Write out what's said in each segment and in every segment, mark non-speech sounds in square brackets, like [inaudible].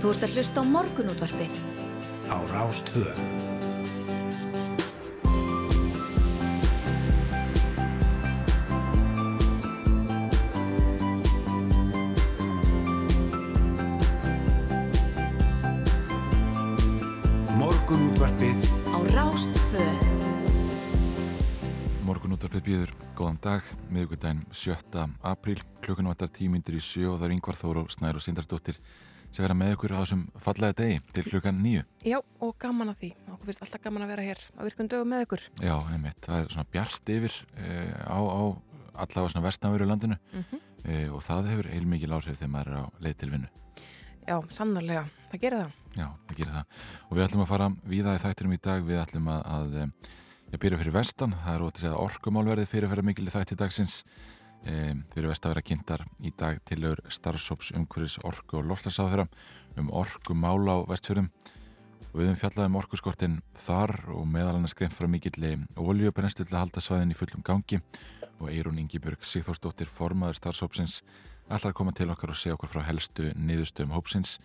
Þú ert að hlusta á morgunútvarpið. Á Rástvö. Morgunútvarpið Á Rástvö. Morgunúttarpið býður, góðan dag, miðugudaginn 7. apríl, klukkan vantar tímyndir í sjö og það er yngvar Þóru Snær og Sindardóttir sem vera með ykkur á þessum fallega degi til klukkan nýju. Já, og gaman að því. Okkur finnst alltaf gaman að vera hér á virkum dögum með ykkur. Já, einmitt, það er svona bjart yfir e, á, á allavega svona vestanveru landinu Mm e, og það hefur heilmikið áhrif þegar maður er á leið til vinnu. Já, sannarlega. Það gerir það. Já, það gerir það. Og við ætlum að fara víða í þættinum í dag, við ætlum að, að ég byrja fyrir vestan, það er ótaf að orkumálverði fyrirferða mikil í þætti dagsins e, fyrir vest að vera kynntar í dag tilögur starfsóps umhverfis orku og lofslasáðura um orkumál á vestfjörðum við höfum fjallað um orkuskortin þar og meðal annars greint frá mikill oljubennslu til að halda svæðin í fullum gangi og Eirún Ingibjörg Sigþórsdóttir formaður starfsópsins ætlar að koma til okkar og segja okkur frá helstu niðurstöðum hópsins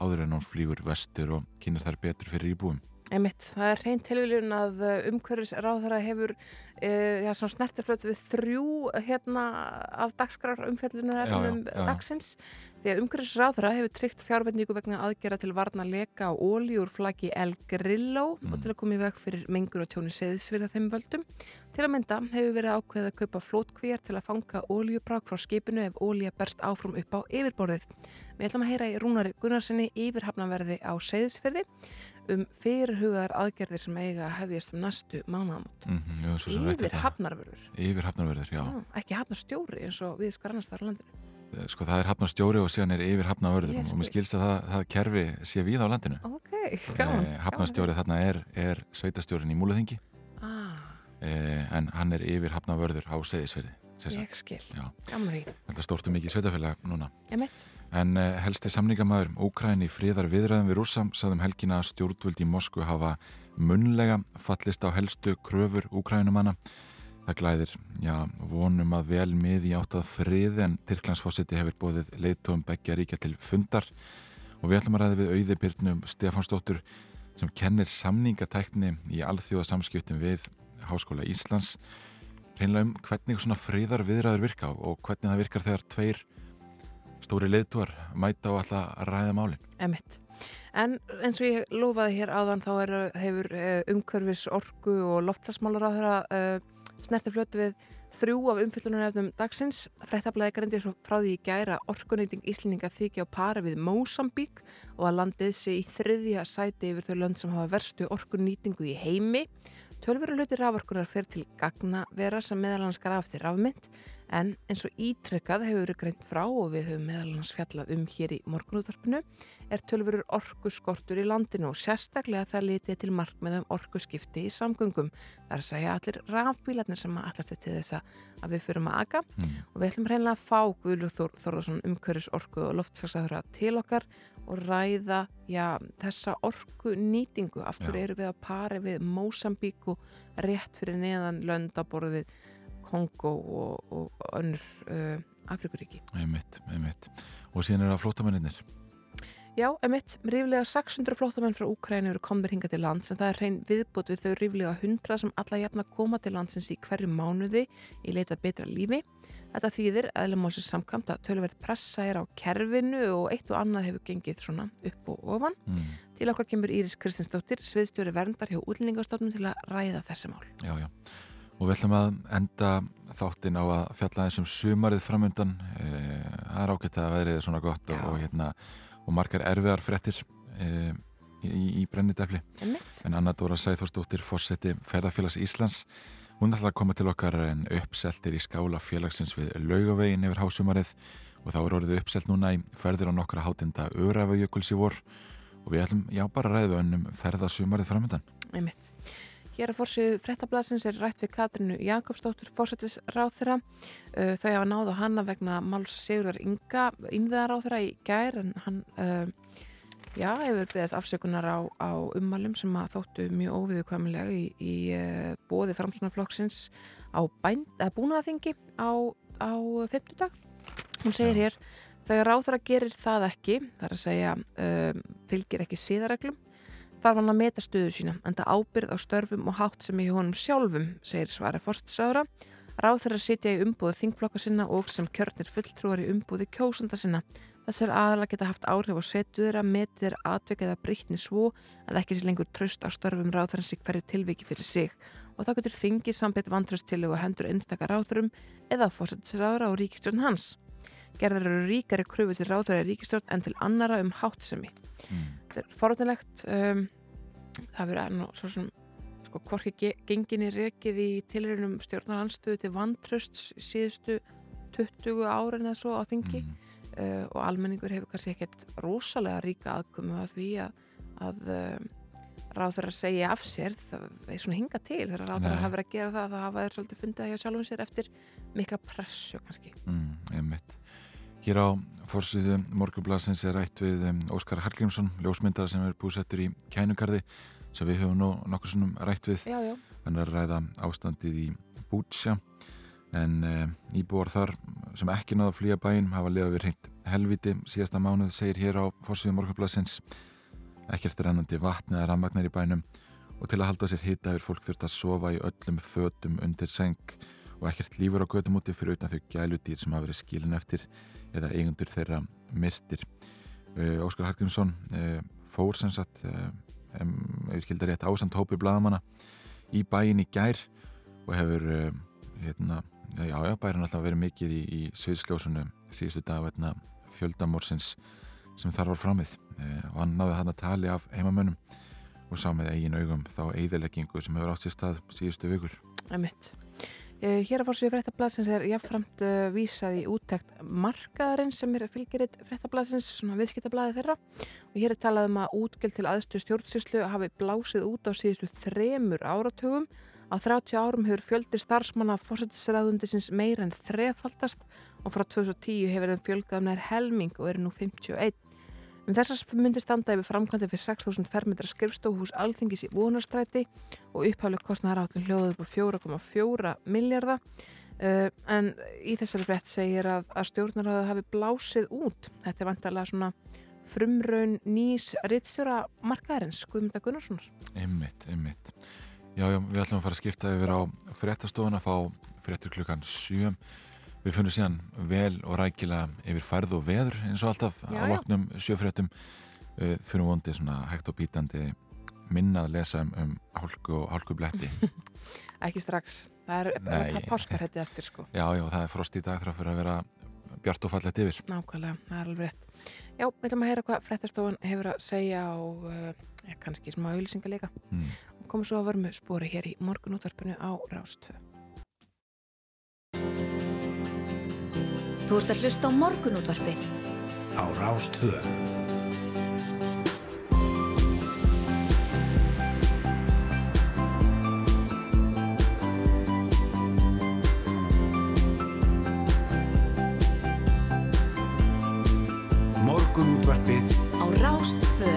áður en hún flýgur vestur og kynir þær betur fyrir íbúum. Einmitt, það er hreint tilviljun að umhverfis ráðara hefur uh, já, snertiflötu við þrjú hérna af dagskrar já, já. dagsins því að umhverfis ráðara hefur tryggt fjárvetningu vegna aðgera til varna leka á ólí úr flaggi El Grillo Mm. og til að koma í veg fyrir mengur og tjóni seðisvirða þeim völdum. Til að mynda hefur verið ákveðið að kaupa flótkvíjar til að fanga ólíuprák frá skipinu ef ólíja berst áfram upp á yfirborðið. Við ætlum að heyra í Rúnari Gunnarsinni yfirhafnaverði á seðisvirði um fyrirhugaðar aðgerðir sem eiga að hefjast um næstu mánaðamót. Mm -hmm, Yfir hafnarverður, Yfir hafnarverður, já. ekki hafnarstjóri eins og við skar annars þar á landinu. Eh, Sko það er hafnarstjóri og síðan er yfir hafnarverður Ég og mér skil. skilst að það, það kerfi sé við á landinu. Ok, gaman. Eh, Hafnarstjóri þarna er, er sveitastjórin í Múlaþingi Ah, eh, en hann er yfir hafnarverður á Seyðisfirði. ég skil, Já, gaman því. þetta stórt um mikið sveitafélag núna. Emitt, En uh, helsti samningamæður Úkræni friðar viðræðum við rússam sagðum helgina að stjórnvöld í Moskvu hafa munlega fallist á helstu kröfur Úkrænumanna. Það glæðir, já, vonum að vel mið í átt að frið en Tyrklandsfossiti hefur bóðið leiðtóum beggja ríkja til fundar og við ætlum að ræða við auði Byrnum Stefánsdóttur sem kennir samningatækni í alþjóða samskiptum við Háskóla Íslands reynlega um hvernig svona friðar viðræður virka og hvernig það virkar þegar tveir stóri leiðtúar mæta og alltaf ræða málin. emitt. En eins og ég lofaði hér áðan þá er, hefur uh, umhverfis orku og loftasmálar á þeirra uh, snertiflötu við þrjú af umfyllunarefnum dagsins. Frættablaði greindi svo frá því í gæra orkuneyting Íslendinga þykja á pari við Mósambík og að landið sé í þriðja sæti yfir þau lönd sem hafa verstu orkunýtingu í heimi. Tölveru hluti raforkunar fer til gagnavera sem meðalans graf til rafmynd en eins og ítrekkað hefur verið greint frá og við höfum meðalans fjallað um hér í morgunútvarpinu er tölverur orkuskortur í landinu og sérstaklega það litið til markmiðum orkuskipti í samgöngum. Það er að segja allir rafbílarnir sem að allast til þess að við fyrum að aga Mm. og við ætlum hreinlega að fá Guðlug Þór, Þórðarsson umhverfis orku og loftsaksæðura til okkar og ræða já, þessa orku nýtingu af hverju eru við að pari við Mósambík og rétt fyrir neðan lönd á borðu við Kongo og, og önnur uh, Afrikuríki. Einmitt, einmitt. Og síðan er það flótamennir. Já, emitt, ríflega 600 flóttamenn frá Úkræni eru komir hinga til lands en það er hrein viðbútt við þau ríflega 100 sem alla jafna koma til landsins í hverju mánuði í leita betra lífi. Þetta þýðir eðlumálsins samkvæmt að tölverð pressa er á kerfinu og eitt og annað hefur gengið svona upp og ofan. Mm. Til okkar kemur Íris Kristinsdóttir, sviðstjóri verndar hjá útlendingastofnum til að ræða þessi mál. Já, já. Og við ætlum að enda þáttinn á að fjalla þessum sumarið framundan. E, það er ágætt að veðrið er svona gott og, og, hérna, og margar erfiðar frettir e, í, í brennidefli. En Anna Dóra Sæþórsdóttir, fórseti Ferðarfélags Íslands, hún ætla að koma til okkar en uppseltir í skála félagsins við laugavegin yfir hásumarið og þá er orðið uppselt núna í ferðir á nokkra hátinda Örafajökuls í vor og við ætlum, já, bara að ræða önnum ferðasumarið framöndan. emitt. Hér að fórsið frettablasins er rætt við Katrinu Jakobsdóttur, fórsetisráð þeirra. Þau hafa náðu hana vegna Máls Sigurðar Inga, innviðaráð þeirra í gær en hann já, hefur beðast afsökunar á, á ummælum sem að þóttu mjög óviðukvæmilega í, í bóði framslunarflokksins á búnaðaþingi á, á 50 dag. Hún segir Já. hér Þegar ráðara gerir það ekki, þar að segja um, fylgir ekki síðareglum, þarf hann að meta stöðu sína, enda ábyrð á störfum og hátt sem í honum sjálfum, segir svari forstisraðura. Ráðara sitja í umbúðu þingflokka sinna og sem kjörnir fulltrúar í umbúðu kjósanda sinna. Þessar aðala geta haft áhrif á setuður að metir atveikið að breytni svo að ekki sé lengur tröst á störfum ráðarins í hverju tilviki fyrir sig og þá getur þingið sambitt vantröstilegu hendur einstakar ráðurum eða fórsættisráðara og ríkistjórn hans. Gerðar eru ríkari kröfu til ráðara í ríkistjórn en til annara um háttsemi. Mm. Þetta er forðunlegt, um, það verður enn og svo sem sko hvorki genginni rekið í tilrænum stjórnaranstöðu til vantrösts síðustu 20 árin eða svo á þingi. Mm. Uh, og almenningur hefur kannski ekkert rosalega ríka aðkomu að því að, að uh, ráð þeirra að segja af sér það er svona hinga til þegar ráð þeirra Nei. hafa verið að gera það það hafa þeir svolítið fundið hjá sjálfum sér eftir mikla pressu kannski Mm. Hér á fórsviðu morgublasins er rætt við um, Óskar Hallgrímsson, ljósmyndara sem er búsettur í kænugarði sem við höfum nú nokkuð sinnum rætt við. Já, já, Hann er að ræða ástandið í Bútsja en uh, íbúar þar sem ekki náða að flýja bæinn hafa liðað við hreint helviti síðasta mánuð segir hér á fórsviðu morgublasins ekkert rennandi vatn eða rammagnar í bænum og til að halda sér hita er fólk þurft að sofa í öllum fötum undir seng og ekkert lífur á gödum úti fyrir utan þau gæludýr sem hafa verið skilin eftir eða eigundur þeirra myrtir. Uh, Óskar Hallgrímsson uh, fór sem sagt ef ég skildar rétt ásand hópi bladamanna í bæin í gær og hefur hérna, já, já, bærin alltaf verið mikið í, í sviðsljósunum síðustu dag vegna fjöldamórsins sem þar var framið og hann náði hann að tali af heimamönnum og sá með eigin augum þá eigðileggingu sem hefur átt sér stað síðustu vikur. emitt uh, Hér að fórsvíðu fréttablasins er jáfnframt uh, vísað í úttekt markaðarinn sem er fylgiritt fréttablasins svona viðskiptablaði þeirra og hér er talað um að útgjöld til aðstu stjórnsýslu hafi blásið út á síðustu þremur áratugum Á 30 árum hefur fjöldi starfsmanna fórsættisræðundisins meir en þrefaldast og frá 2010 hefur þeim fjölgað um nær helming og eru nú 51. Um þessars myndi standa yfir framkvæmdi fyrir 6.000 fermetra skrifstóhús alþingis í vonarstræti og upphæfleg kostnæðar átlun hljóðuð upp á 4,4 miljardar. Uh, en í þessari brett segir að, að stjórnaráða hafi blásið út. Þetta er vantarlega svona frumraun nýs rittstjóra markaðarins, Guðmynda Gunnarssonar. Einmitt, einmitt. Já, já, við ætlum að fara að skipta yfir á fréttastofuna, fá fréttur klukkan 7. Við funnum síðan vel og rækilega yfir færð og veður eins og alltaf Já, á já. loknum sjöfréttum. Við funnum vondið svona hægt og bítandi minna að lesa um, um hálku og hálkubletti. [laughs] Ekki strax. Það er, er páskarhætti eftir sko. já, já, það er frost í dag fyrir að vera bjart og fallegt yfir. Nákvæmlega, það er alveg rétt. Já, við ætlum að heyra hvað fréttastofan hefur að segja og uh, kannski smá auðlýsingar líka. Mm. Komum svo að vera með spori hér í morgunútvarpinu á Rástvö. Þú ert að hlusta á morgunútvarpið. á Rástvö. Morgunútvarpið Á Rástvö.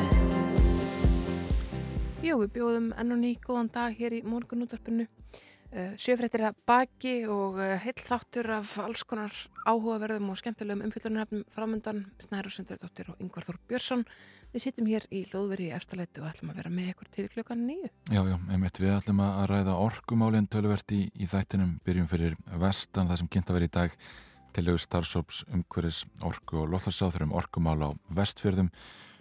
Jú, við bjóðum enn og ný góðan dag hér í morgunútvarpinu. Uh, Sjöfréttir að baki og uh, heill þáttur af alls konar áhugaverðum og skemmtilegum umfyllunarhefnum framöndan Snæru Sundardóttir og Yngvar Þór Björnsson. Við sittum hér í hlóðveri í efstaletu og ætlum að vera með ykkur til klukkan nýju. Já, já, einmitt, við ætlum að ræða orkumálinn töluvert í, í þættinum, byrjum fyrir vestan, það sem kynnt að vera í dag tilögur starfsóps umhverfis orku og lofðarsáður um orkumál á vestfjörðum.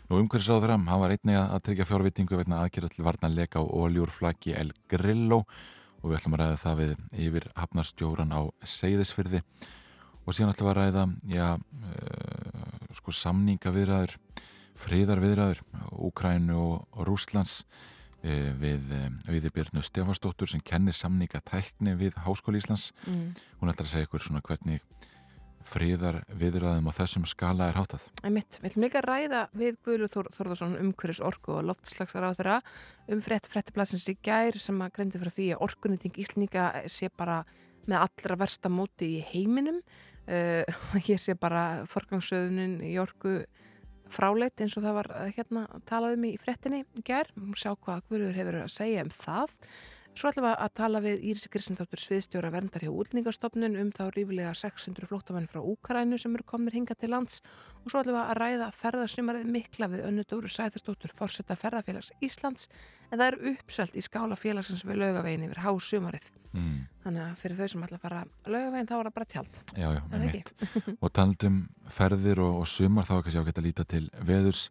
Nú umhverfisáður hann var einnig að tryggja fjárvitingu vegna aðgerða til varna leka á oljúr flaggi El Grillo og við ætlum að ræða það við yfir hafnarstjóran á Seyðisfyrði og síðan ætlum við að ræða já, uh, sko samningaviðræður friðarviðræður Úkrænu og, Rúslands uh, við Auði Björnu Stefansdóttur sem kennir samningatækni við Háskóli Íslands Mm. hún ætlar að segja ykkur svona hvernig friðar viðræðum á þessum skala er hátað. Einmitt, við ætlum líka að ræða við Guðlu Þór, Þórðarsson umhverfis orku og loftslagsar á þeirra um frétt fréttiblasins í gær sem að greindi frá því að orkunýting Íslendinga sé bara með allra versta móti í heiminum. [laughs] Uh, hér sé bara forgangssöðunin í orku fráleit eins og það var uh, hérna talað um í fréttinni í gær, sjá hvað Guðlur hefur að segja um það Svo ætlum við að tala við Írisi Kristendóttur sviðstjóra verndar hjá útlendingastofnun um þá rífilega 600 flóttamenn frá Úkarænu sem eru komir hinga til lands og svo ætlum við að ræða ferðarsumarið mikla við önnudóru Sæðarstóttur forsetta ferðarfélags Íslands en það er uppselt í skála félagsins við laugavegin yfir hásumarið. Mm. Þannig að fyrir þau sem ætla að fara laugavegin þá er það bara tjald. Já, já, með mitt. og taldum ferðir og, og sumar þá er kannski ágætt að líta til veðurs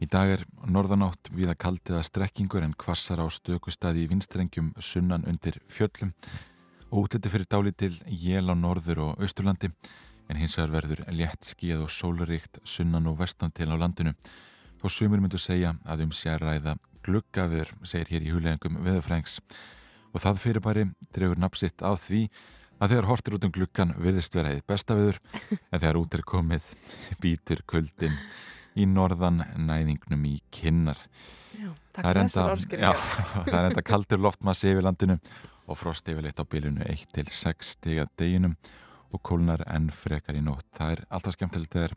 Í dag er norðanátt við að kaldiða strekkingur en kvassar á stökustadi í vinstrengjum sunnan undir fjöllum. Og útliti fyrir dálítil jél á norður og austurlandi en hins vegar verður létt skíð og sólaríkt sunnan og vestan til á landinu. Þó sumir myndu segja að um sér ræða gluggaður, segir hér í hulegangum veðufrængs og það fyrir bari drefur napsitt á því að þegar hortir út um gluggan virðist vera eitt besta viður en þegar út er komið býtur kuldin í norðan næðingnum í kinnar. Já, það, er enda, já, [laughs] það er enda kaldur loftmassi yfir landinu og frost yfirleitt á bílunu 1-6 stiga deginum og kólnar enn frekar í nótt. Það er alltaf skemmtilegt þegar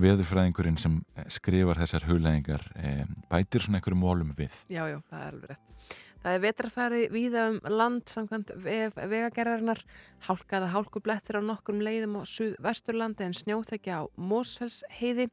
veðurfræðingurinn sem skrifar þessar hugleðingar e, bætir svona einhverju mólum við. Já, já, það er alveg rétt. Það er vetrafæri víða um land samkvæmt vegagerðarinnar. Hálkaða hálkublettir á nokkrum leiðum á Suðvesturlandi en snjóþekja á Mósfellsheiði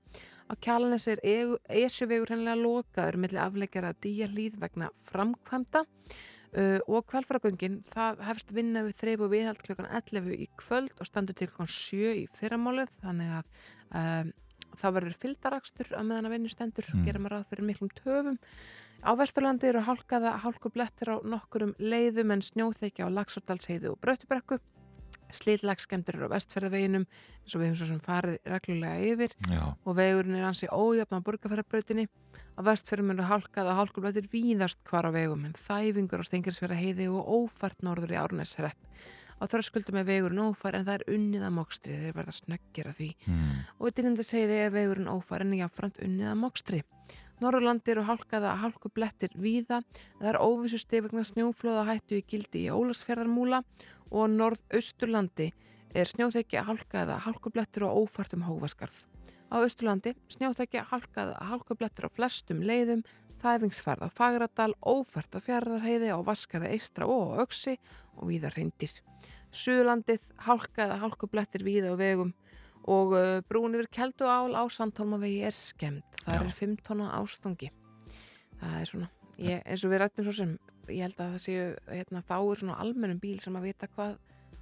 Á kjalanis er esjuvegur hennilega lokaður millir afleikjara díjarlýð vegna framkvæmda uh, og kvalfaragöngin það hefst vinna við þreif og viðhald klokkan 11 í kvöld og standur til klokkan 7 í fyrramálið þannig að um, þá verður fyldarakstur að meðan að vinnu stendur mm. gera maður ráð fyrir miklum töfum. Á Vesturlandi eru hálkaða hálkublettir á nokkurum leiðum en snjóþekja á Lagsardalsheiðu og Brautubrekku slítlagsskemdur á vestferðaveginum eins og við hefum svo sem farið reglulega yfir. Já. og vegurinn er ansi ójöfn á burgarferðarbrautinni á vestferðum er hálkað að hálkulvættir víðast hvar á vegum en þæfingur á stengirsverða heiði og ófært norður í árnæsrepp á þröskuldum er vegurinn ófær en það er unnið að mokstri þeir verða snöggir að því. Mm. og í dynenda segði er vegurinn ófær en jáfnframt unnið að mokstri Norrlandi eru hálkaða hálkublettir víða, það er óvissu stifegna snjóflóða hættu í gildi í Ólasferðarmúla og norð-austurlandi er snjóþekja halkaða halkublettur og ófartum hófaskarð. Á austurlandi snjóþekja halkaða halkublettur á flestum leiðum, þæfingsferð á Fagradal, ófært á Fjardarheiði, á Vaskarða Eistra og á Öksi og víðar reyndir. Suðurlandið halkaða halkublettir víða á vegum og uh, brún yfir keldu ál á Sandholmavegi er skemmt. Það Já. er 5 tonna ástungi. Það er svona, ég, eins og við rættum svo sem ég held að það séu hérna, fáir svona almennum bíl sem að vita hvað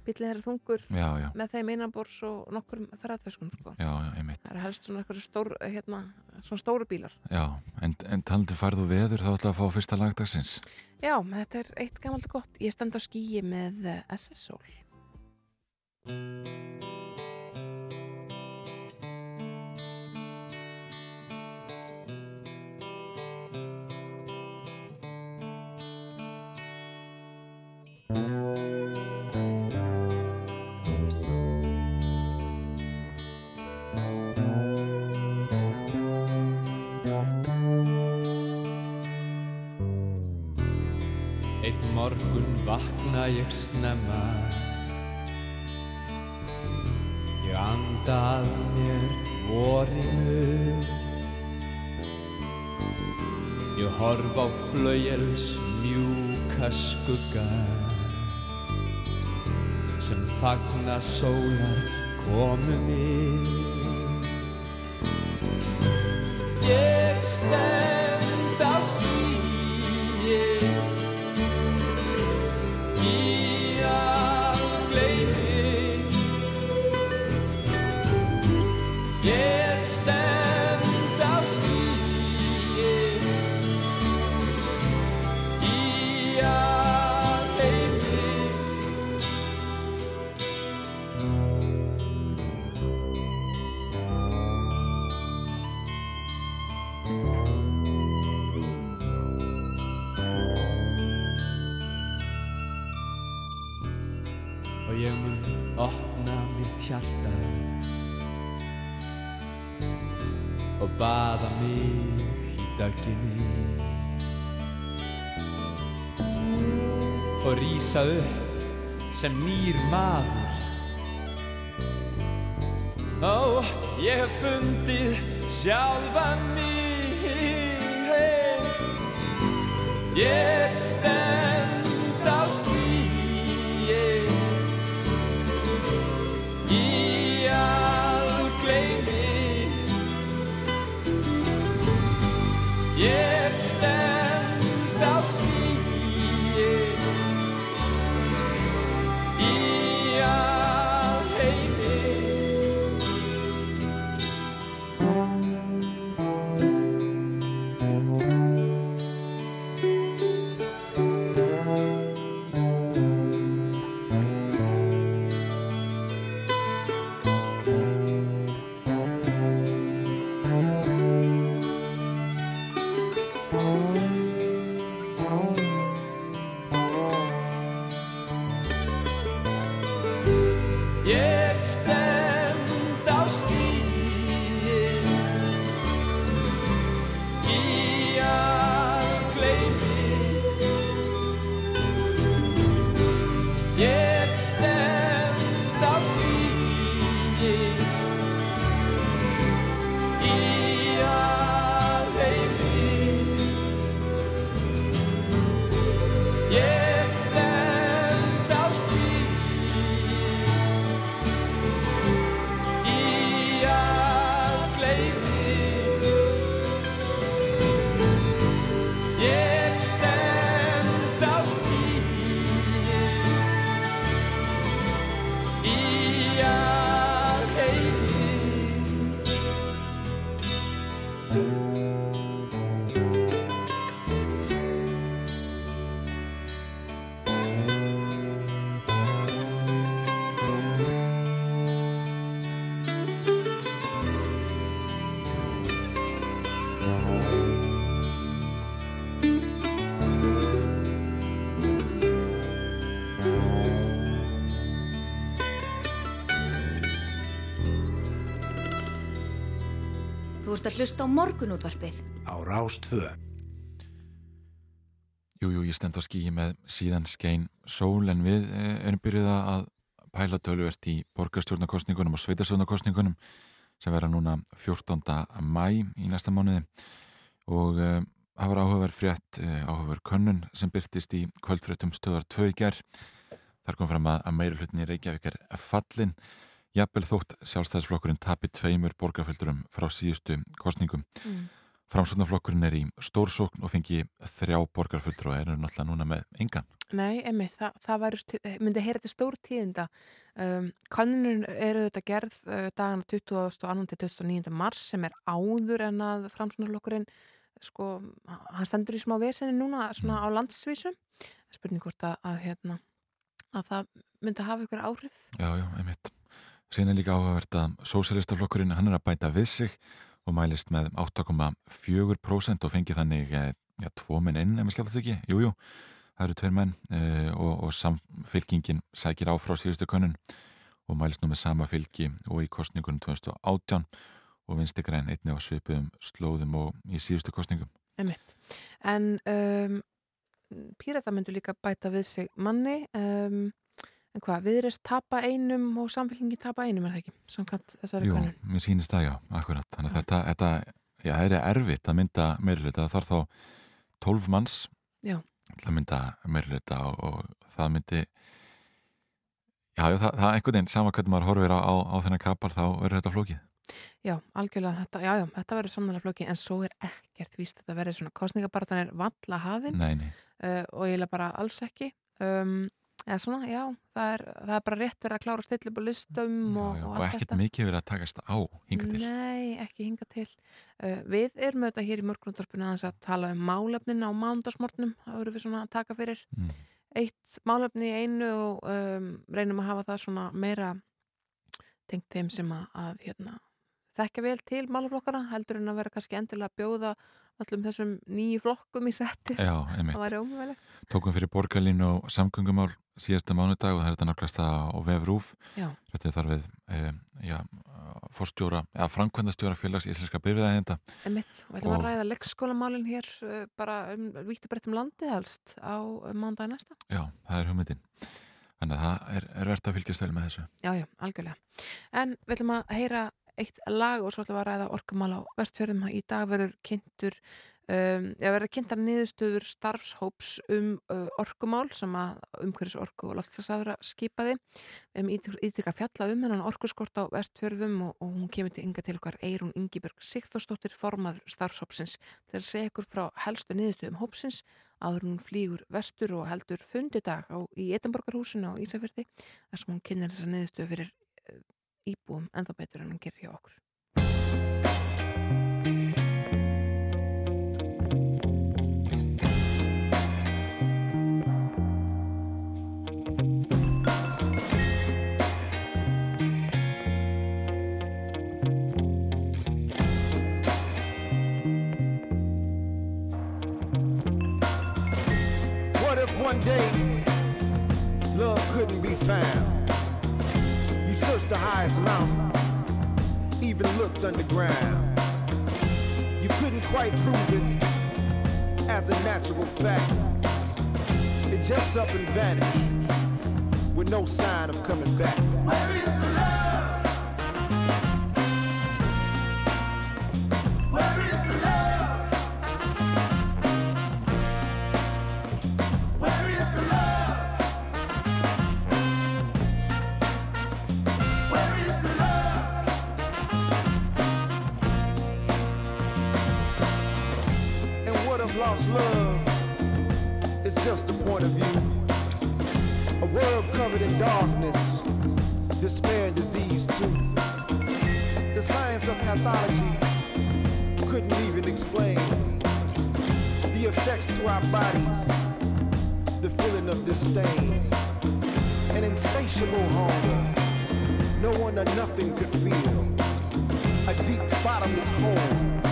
bílið er þungur já, já. með þeim einanbors og nokkur ferðarþöskum sko. það er helst svona eitthvað stór, hérna, svona stóru bílar Já, en, en taldu farðu veður þá ætlaðu að fá fyrsta lagdagsins Já, þetta er eitt gammalt gott ég stend á skíi með SS-sól snemma. Ég andað mér vorinu Ég horf á flauels mjúka skugga sem fagna sólar komunni nýr ert að hlusta á morgunútvarpið. á Rás 2. Jú, jú, ég stend á skíi með síðan skein sól en við eh, erum byrjuð að pæla tölvert í borgarstjórnarkostningunum og sveitarstjórnarkostningunum sem vera núna 14. mæ í næsta mánuði og uh, það var áhugaverð frétt, uh, áhugaverð könnun sem byrtist í kvöldfréttum stöðar 2 í ger. Þar kom fram að, að meira hlutin í Reykjavík er fallin jafnvel þótt sjálfstæðisflokkurinn tapir tveimur borgarfyldurum frá síðustu kostningum. Mm. Framsvöndaflokkurinn er í stórsókn og fengi þrjá borgarfullur og er náttúrulega núna með engan. Nei, emmi, það, það væri, myndi heyra til stór tíðinda. Um, Kannunum eru þetta gerð uh, dagana 22. til 29. mars sem er áður en að framsvöndaflokkurinn sko, hann stendur í smá veseni núna svona á landsvísum. Spurning hvort að, að, hérna, að það myndi hafa ykkur áhrif. Já, já, einmitt. Er líka áhugavert að sósélistaflokkurinn hann er að bæta við sig og mælist með 8,4% og fengi þannig eh, ja, tvo menn inn, ef maður skjátt þetta ekki. Jú, jú, það eru tveir menn uh, og, og samfylkingin sækir á frá síðustu könnun og mælist nú með sama fylgi og í kostningunum 2018 og vinsti græn einni á svipuðum slóðum og í síðustu kostningum. Einmitt. En um, Pírata myndu líka bæta við sig manni um, en hvað, viðrist tapa einum og samfélkingi tapa einum er það ekki, samkvæmt þessari Jú, konun mér sýnist það já, akkurat. Þannig að þetta, þetta já, það er erfitt að mynda meirluta. Það þarf þá 12 manns Já. að mynda meirluta og, og það myndi já, það, það er einhvern veginn sama hvernig maður horfir á, á, á þennan kapar þá verður þetta flókið. Já, algjörlega þetta, já, já, þetta verður samnála flóki en svo er ekkert víst að þetta verður svona kostningabaratan er valla hafin Nei, nei, uh, og ég er bara alls ekki um, eða svona, já, það er, það er bara rétt verið að klára stillið á listum já, og, já, og og allt ekkert mikið verið að takast á hinga til. Nei, ekki hinga til. Uh, við erum auðvitað hér í mörgrundarspunni aðeins að tala um málefnin á mándagsmorgnum. Það eru við svona að taka fyrir Mm. eitt málefni í einu og um, reynum að hafa það svona meira tengt þeim sem að, að hérna, þekka vel til málaflokkana heldur en að vera kannski endilega að bjóða öllum þessum nýju flokkum í setti. Já, [laughs] einmitt. Tókum fyrir borgarlín og samgöngumál síðasta mánudag og það er þetta það á vefrúf. Já. Þetta er þar við e, já, fórstjóra, eða framkvæmdastjóra félags íslenska byrfiðaðinda. Emitt, og við ætlum að ræða leggskólamálin hér uh, bara um, vítt og breytt um landið helst á um, mándagi næsta. Já, það er hugmyndin. Þannig að það er, er verðt að fylgjast vel með þessu. Já, já, algjörlega. En við ætlum að heyra eitt lag og svo ætlum við að ræða orkumál á vestfjörðum. Í dag verður kynntur, um, eða verður kynntar niðurstöður starfshóps um uh, orkumál sem að umhverjus orku og loftslagsaðra skipaði. Við hefum ítrykka fjalla um hennan orkuskort á vestfjörðum og, og hún kemur til ynga til okkar Eirún Ingibjörg Sigþórsdóttir formaður starfshópsins til að segja ykkur frá helstu niðurstöðum hópsins áður en hún flýgur vestur og heldur fundidag á, í Etamborgarhúsinu á Ísafjörði þar sem hún kynir þessa niðurstöðu fyrir íbúum ennþá betur en hjá okkur. One day love couldn't be found? Searched the highest mountain, even looked underground. You couldn't quite prove it as a natural fact. It just up and vanished with no sign of coming back. Lost love is just a point of view? A world covered in darkness, despair and disease too. The science of pathology couldn't even explain the effects to our bodies, the feeling of disdain, an insatiable hunger. No one or nothing could feel a deep bottomless hole,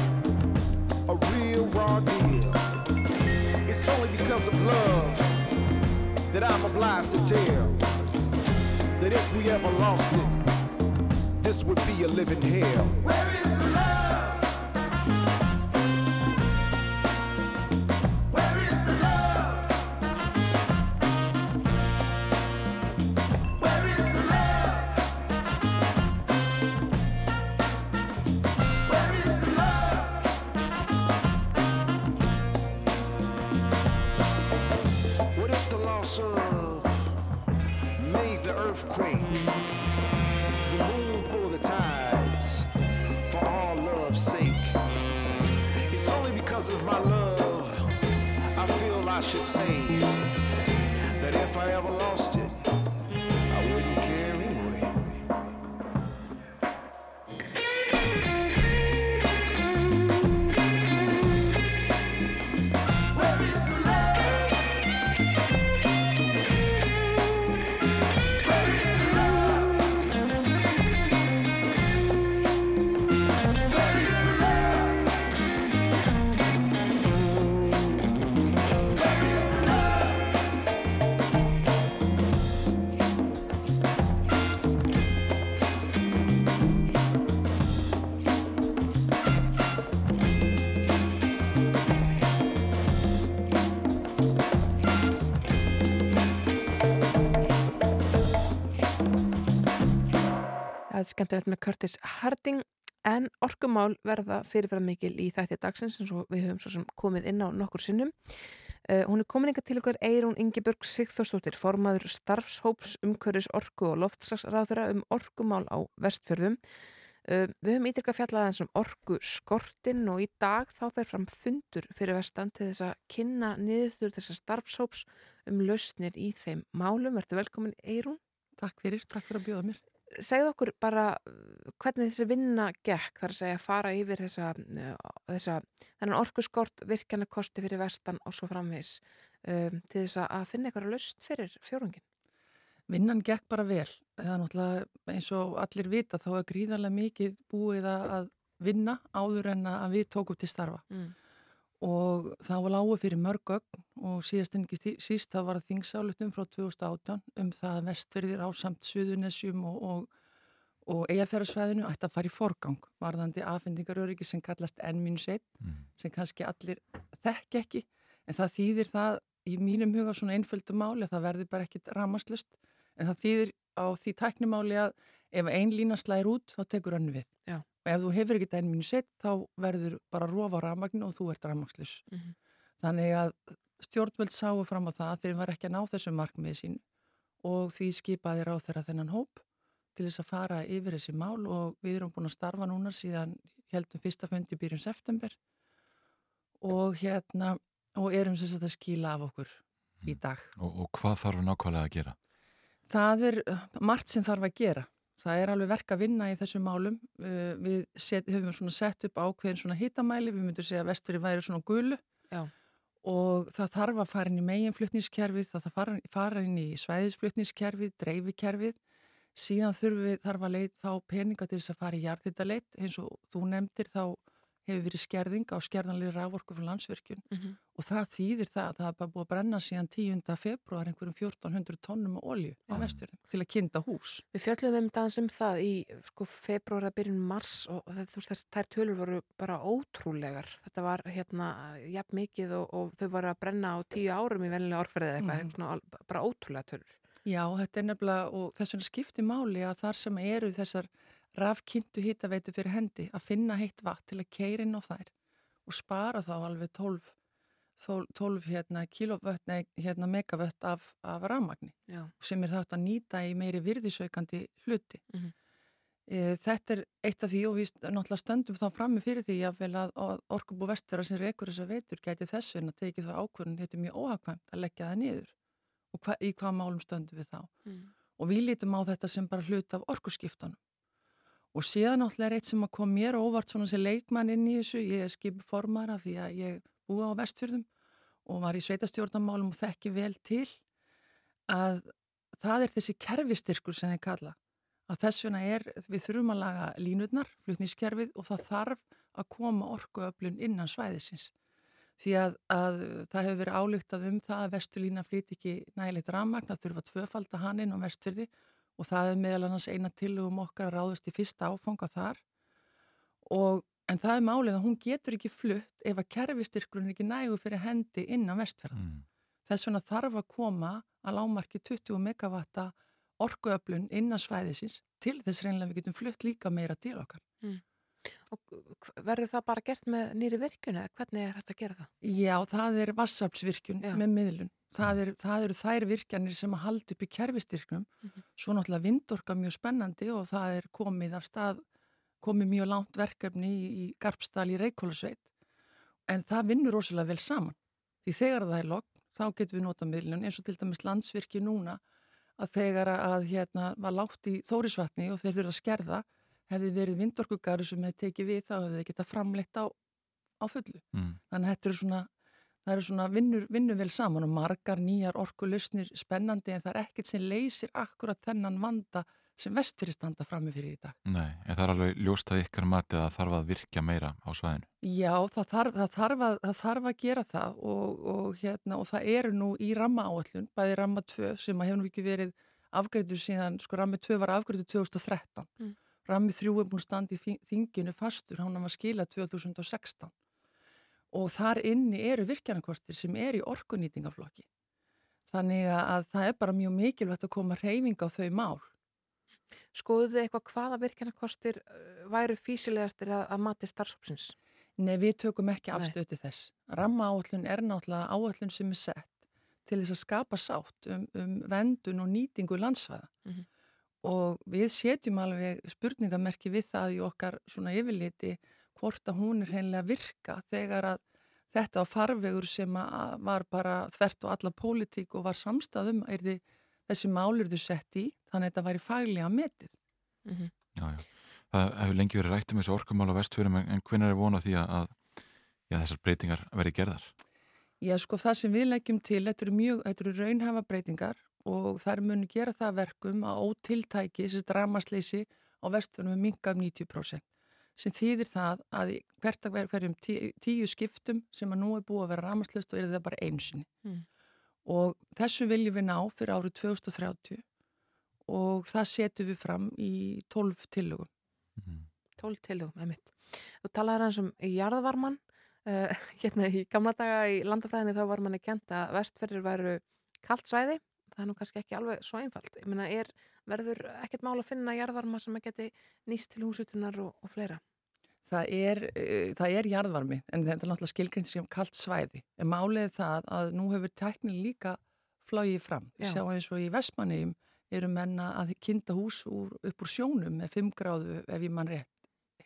raw deal. It's only because of love that I'm obliged to tell that if we ever lost it, this would be a living hell. forever lost. Er skemmtilegt með Curtis Harding en orkumál verða fyrirfæra mikil í þætti dagsins eins og við höfum svo sem komið inn á nokkur sinnum. Uh, hún er komin inga til ykkur Eirún Ingeborg Sigþórsdóttir, formaður starfshóps umhverfis orku og loftslagsráðura um orkumál á vestfjörðum. Uh, við höfum ítrykka fjallað eins um orku skortin og í dag þá fer fram fundur fyrir vestan til þess að kynna niðurstur þessar starfshóps um lausnir í þeim málum. Verður velkomin Eirún. Takk fyrir, takk fyrir að bjóða mér. Segðu okkur bara uh, hvernig þessi vinna gekk þar að segja að fara yfir þessa, uh, þessa þennan orkuskort virkjana kosti fyrir vestan og svo framvis um, til þess að finna eitthvað laust fyrir fjórungin. Vinnan gekk bara vel. Það er náttúrulega eins og allir vita þá er gríðarlega mikið búið að vinna áður en að við tókum til starfa. Mm. Og það var lágu fyrir mörg gögn og síðast en ekki síst það var þingsálutum frá 2018 um það að vestferðir á samt Suðunessjum og, og, og eigafjörðarsvæðinu ætti að fara í forgang varðandi afhendingaröryggi sem kallast N-1 sem kannski allir þekk ekki. En það þýðir það í mínum huga svona einföldu máli að það verður bara ekkit ramaslust en það þýðir á því tæknimáli að ef ein lína slæðir út þá tekur önnu við. Já. Ef þú hefur ekkit N-1 þá verður bara rofa ramagnin og þú ert ramaslus Mhm. þannig að stjórnvöld sáu fram á það þegar var ekki að ná þessu markmið sín og því skipaði ráð þeirra þennan hóp til þess að fara yfir þessi mál og við erum búin að starfa núna síðan heldum fyrsta fundi byrjun september og hérna og erum sem sagt að skila af okkur í dag. Og, og hvað þarf nákvæmlega að gera? Það er margt sem þarf að gera. Það er alveg verk að vinna í þessum málum. Uh, Við set, höfum svona sett upp ákveðin svona hitamæli, við myndum segja að vestfyrir væri svona gulu Já. og það þarf að fara inn í meginflutningskerfið, það þarf að fara, inn í svæðisflutningskerfið, dreifikerfið, síðan þurfum við þarf að leit þá peninga til þess að fara í jarðhitaleit eins og þú nefndir þá hefur verið skerðing á skerðanlega raforku frá landsvirkjun Mhm. og það þýðir það að það bara búið að brenna síðan 10. februar einhverjum 1400 tónnum á olju á vestfjörðum til að kynna hús. Við fjöllum um dans um það í sko, februar að byrjun mars og það, þær tölur voru bara ótrúlegar. Þetta var hérna jafn mikið og, og þau voru að brenna á tíu árum í vennilega orðferðið eitthvað, Mhm. svona, bara ótrúlega tölur. Já, þetta er nefnilega og þess vegna skiptir máli að þar sem eru þessar rafkynntu hitaveitu fyrir hendi að finna heitt vatn til að keira inn á þær og spara þá alveg 12, 12, 12 hérna, kilovött, hérna megavött af, af rafmagni Já. sem er þátt að nýta í meiri virðisveikandi hluti. Mhm. e, þetta er eitt af því og við náttúrulega stöndum þá frammi fyrir því að, að orkubú vestfjara sem rekur þessa veitur gæti þess vegna tekið það ákvörðun, þetta er mjög óhagkvæmt að leggja það niður og hva, í hvað málum stöndum við þá Mm. og við lítum á þetta sem bara hlut af orkuskiptunum og síðan náttúrulega er eitt sem að kom mér óvart svona sem leikmann inn í þessu, ég er skipuformara því að ég búi á vestfjörðum og var í sveitastjórnamálum og þekki vel til að það er þessi kerfistyrkur sem þið kalla. Að þess vegna er, við þurfum að laga línutnar, flutnískerfið og það þarf að koma orkuöflun innan svæðisins. Því að, að það hefur verið álygtað um það að vestulína flýti ekki nægilegt rammagn, það þurfa að tvöfalda hann inn á vestfyrði og það er meðal annars eina tilugum okkar að ráðast í fyrsta áfanga þar og, en það er málið að hún getur ekki flutt ef að kerfistyrkurinn er ekki nægu fyrir hendi innan vestfjörða. Mm. Þess vegna þarf að koma að lámarki 20 megavatta orkuöflun innan svæðisins til þess reynilega við getum flutt líka meira til okkar. Mm. Og verður það bara gert með nýri virkun eða hvernig er þetta að gera það? Já, það er vassaflsvirkun með miðlun. Það, er, það eru þær virkjanir sem að halda upp í kerfistyrknum. Mm -hmm. Svo náttúrulega vindorka mjög spennandi og það er komið af stað, komið mjög langt verkefni í, í Garpsdal í Reykjólasveit. En það vinnur rosalega vel saman. Því þegar það er logg, þá getum við nota miðlun eins og til dæmis landsvirkji núna að þegar að hérna var látt í þórisvatni og þeir fyrir að skerða hefði verið vindorkugari sem hefði tekið við þá hefði geta framleitt á, á fullu. Mm. Þannig að þetta er svona, það eru svona vinnur, vinnur vel saman og margar nýjar orkulusnir spennandi en það er ekkert sem leysir akkurat þennan vanda sem vestfyrir standa frammi fyrir í dag. Nei, en það er alveg ljóst að ykkar mati að þarf að virkja meira á svæðinu. Já, það þarf, það þarf, að, það þarf að gera það og, og, hérna, og það eru nú í ramma áallun, bæði ramma 2 sem að hefur ekki verið afgreitur síðan, sko rammi 2 var afgreitur 2013. Mm. Rammi 3 er búin standi í þinginu fastur, hann var skilað 2016 og þar inni eru virkjarnarkostir sem er í orkunýtingaflokki. Þannig að það er bara mjög mikilvægt að koma reyfing á þau mál. Skoðuðu þið eitthvað hvaða virkjarnarkostir væru físilegastir að, að mati starfsópsins? Nei, við tökum ekki afstöti þess. Ramma áallun er náttúrulega áallun sem er sett til þess að skapa sátt um, um vendun og nýtingu landsvæða. Mm -hmm og við setjum alveg spurningamerki við það í okkar svona yfirliti hvort að hún er hreinlega virka þegar að þetta á farvegur sem var bara þvert og alla pólitík og var samstæðum er því þessi málur þau sett í þannig að þetta væri faglega metið. Mm -hmm. Já, já. Það hefur lengi verið rætt um þessu orkumál á vestfyrum en hvernig er vonað því að já, þessar breytingar verið gerðar? Já, sko það sem við leggjum til, þetta eru mjög, þetta eru raunhafa breytingar og þær munu gera það verkum að ótiltæki, þessi dramasleysi á vestfjörnum er minkað 90% sem þýðir það að hvert að hverjum tí, tíu skiptum sem að nú er búið að vera ramasleyst og er það bara einsinni mm. og þessu viljum við ná fyrir árið 2030 og það setjum við fram í 12 tillögum. Mm. 12 tillögum, einmitt. Þú talaði hans um jarðvarman uh, [laughs] hérna í gamla daga í landafræðinni þá var manni kent að vestferðir væru kallt svæði það er nú kannski ekki alveg svo einfalt. Ég meina, er, verður ekkert mál að finna jarðvarma sem að geti nýst til húsutunar og, og fleira? Það er, uh, það er jarðvarmi, en þetta er náttúrulega skilgrind sem kallt svæði. En málið það að nú hefur teknin líka flóið fram. Já. Sjá eins og í Vestmanniðum eru menna að kynnta hús úr, upp úr sjónum með 5 gráðu ef ég mann rétt,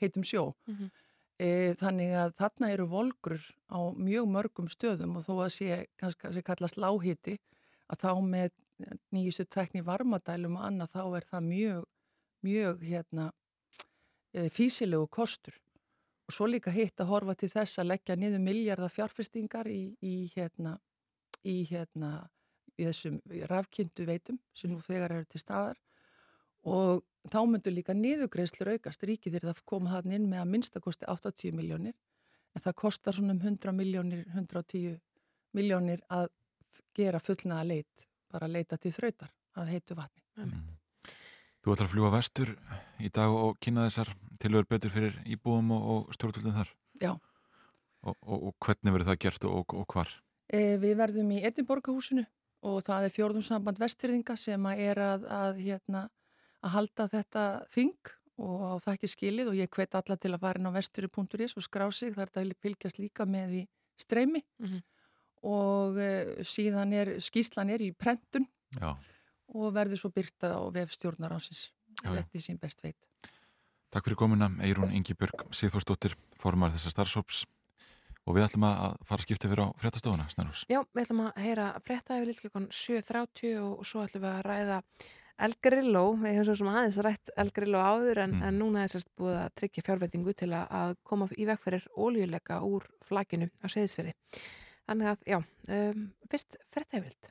heitum sjó. Mm -hmm. e, þannig að þarna eru volgrur á mjög mörgum stöðum og þó að sé, kannski, kannski kallast láhiti, að þá með nýjustu tekni varmadælum og annað þá er það mjög, mjög hérna, e, físilegu kostur. Og svo líka hitt að horfa til þess að leggja niður miljardar fjárfestingar í, í hérna í hérna í þessum rafkynntu veitum sem nú þegar eru til staðar. Og þá myndur líka niðugreislur aukast. Ríkið er það að koma hann inn með að minnstakosti 80 miljónir en það kostar svona um 100 miljónir 110 miljónir að gera fullnaða leit bara að leita til þrautar að heitu vatni. Mm. Þú ætlar að fljúa vestur í dag og kynna þessar tilögur betur fyrir íbúum og, og stjórnvöldin þar. Já. Og, og, og hvernig verður það gert og hvar? E, við verðum í Edinborgahúsinu og það er fjórðumsamband vestfyrðinga sem er að, að, hérna, að halda þetta þing og á það ekki skilið og ég hvet alla til að fara inn á vestfyrði.is og skrá sig þar það fylgjast líka með í streymi. Mm -hmm og uh, síðan er skíslan er í prentun Já. og verður svo byrta á vefstjórnar ásins þetta er sín best veit Takk fyrir komuna, Eirún Ingi-Björg Sigþórsdóttir, formar þessar starfsóps og við ætlum að fara að skipta fyrir á fréttastofuna, Snarús Já, við ætlum að heyra frétta yfir litlkjökun 7.30 og svo ætlum við að ræða El Grillo, við hefum svo sem aðeins rætt El Grillo áður en, Mm. en núna er sérst búið að tryggja fjárveitingu til að, að koma í veg fyrir ólíuleika úr flakinu á Seyðisfirði. Þannig að, já, um, fyrst frettæfild.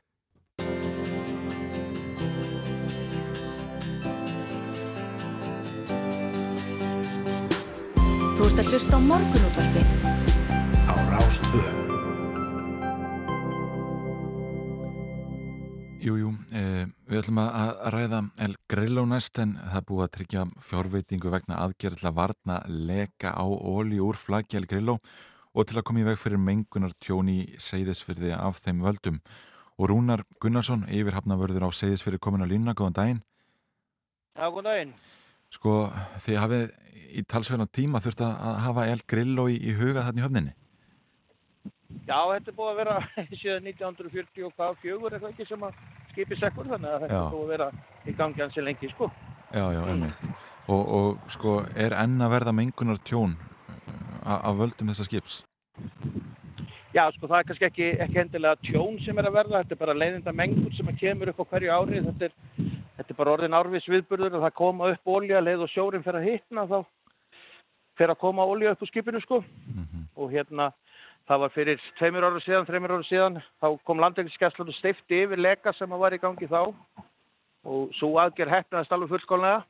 Þú ert að hlusta á morgunútvarpið á Rástvö. Jú, jú, eh, við ætlum að að ræða El Grillo næst en það búið að tryggja fjárveitingu vegna aðgerð til að varna leka á óli úr flaggi El Grillo og til að koma í veg fyrir mengunar tjóni í Seyðisfyrði af þeim völdum. Og Rúnar Gunnarsson, yfirhafnavörður á Seyðisfyrði komin á línuna, góðan daginn. Já, góð daginn. Sko, þið hafið í talsverðan tíma þurft að að hafa El Grillo í, í huga þarna í höfninni. Já, þetta er búið að vera [laughs] síðan 1940 og hvað fjögur eitthvað ekki sem að skipi sekkur þannig að þetta er búið að vera í gangi hans í lengi, sko. Já, já, einmitt. Og, og sko, er enn að verða mengunar tjón af völdum þessa skips? Já, sko, það er kannski ekki, ekki endilega tjón sem er að verða, þetta er bara leiðinda mengur sem kemur upp á hverju ári, þetta er, þetta er bara orðin árvis viðburður og það koma upp ólja, leið og sjórin fyrir að hitna þá fyrir að koma ólja upp úr skipinu, sko. Og hérna, það var fyrir tveimur ára síðan, þreimur ára síðan, þá kom landegniskeslan og steifti yfir leka sem að var í gangi þá og svo aðgerð hefnaðist alveg fullskólanlega.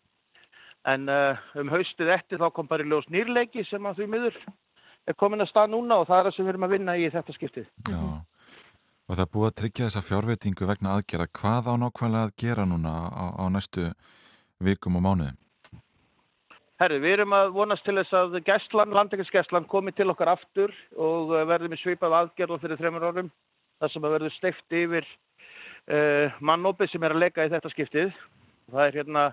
En uh, um haustið eftir þá kom bara í ljós nýrleiki sem að því miður er komin að stað núna og það er það sem við erum að vinna í þetta skiptið. Já. Og það er búið að tryggja þessa fjárveitingu vegna aðgerða. Hvað á nákvæmlega að gera núna á, á næstu vikum og mánuðum? Herri, við erum að vonast til þess að gæslan, landekisgæslan komi til okkar aftur og uh, verðum í svipað aðgerð og fyrir þreymur árum þar sem að verður steift yfir uh, mannópi sem er að leika í þetta skiptið. Það er hérna,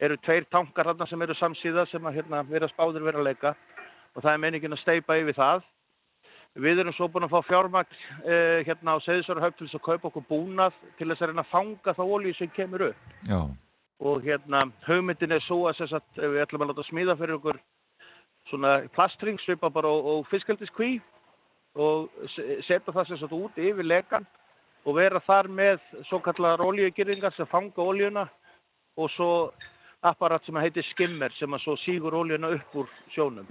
eru tveir tankar þarna sem eru samsíða sem að hérna vera spáður vera að leika og það er meiningin að steipa yfir það. Við erum svo búin að fá fjármagn uh, hérna á Seyðisvara til þess að kaupa okkur búnað til þess að reyna að fanga þá olíu sem kemur upp Já, og hérna hugmyndin er svo að, að, að við ætlum að láta smíða fyrir okkur svona plastring svipa bara og, og fiskaldiskví og se- setja það sem sagt út yfir lekan og vera þar með svo kallar olíugyrðingar sem fanga olíuna og svo apparat sem heitir skimmer sem að svo sígur olíuna upp úr sjónum.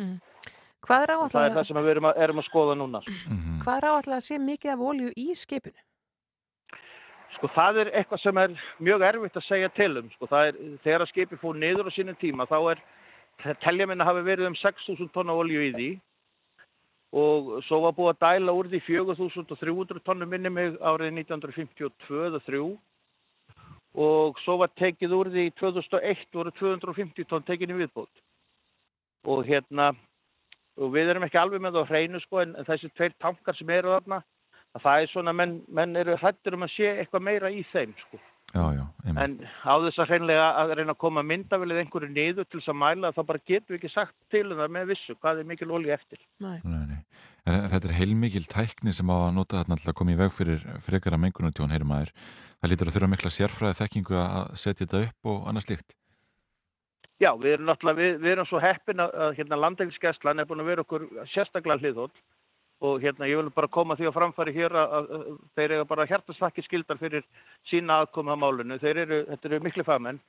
Hvað er Það er áallega það sem við erum að, erum að skoða núna. hvað er áallega að sé mikið af olju í skipinu? Sko það er eitthvað sem er mjög erfitt að segja til um. Sko það er, þegar að skipi fór niður á sínum tíma þá er, telja minna hafi verið um 6.000 tonna olju í því og svo var búið að dæla úr því 4.300 tonnum minni mig árið 1952 eða 3 og svo var tekið úr því 2001 voru 250 tonn tekinni viðbót og hérna og við erum ekki alveg með það á hreinu sko en, þessi tveir tankar sem eru þarna að það er svona, menn, menn eru hrættur um að sé eitthvað meira í þeim sko. Já, já. En á þess að hreinlega að reyna að koma myndavillið einhverju niður til þess að mæla þá bara getum við ekki sagt til um það með vissu hvað er mikil olíu eftir. Nei. Nei, nei. En þetta er heilmikil tækni sem á að nota þarna til að koma í veg fyrir frekara mengunartjón, heyrum maður. Það lítur að þurfa mikla sérfræði þekkingu að setja þetta upp og annað slíkt. Já, við erum náttúrulega, við, við erum svo heppin að, að hérna landegnsgæslan er búin að vera okkur sérstaklega hliðhóll og hérna ég vil bara koma því að framfæri hér að, að, að þeir eru bara hjartastakki skildar fyrir sína aðkoma á málunu. Þeir eru, þetta eru miklu fagmenn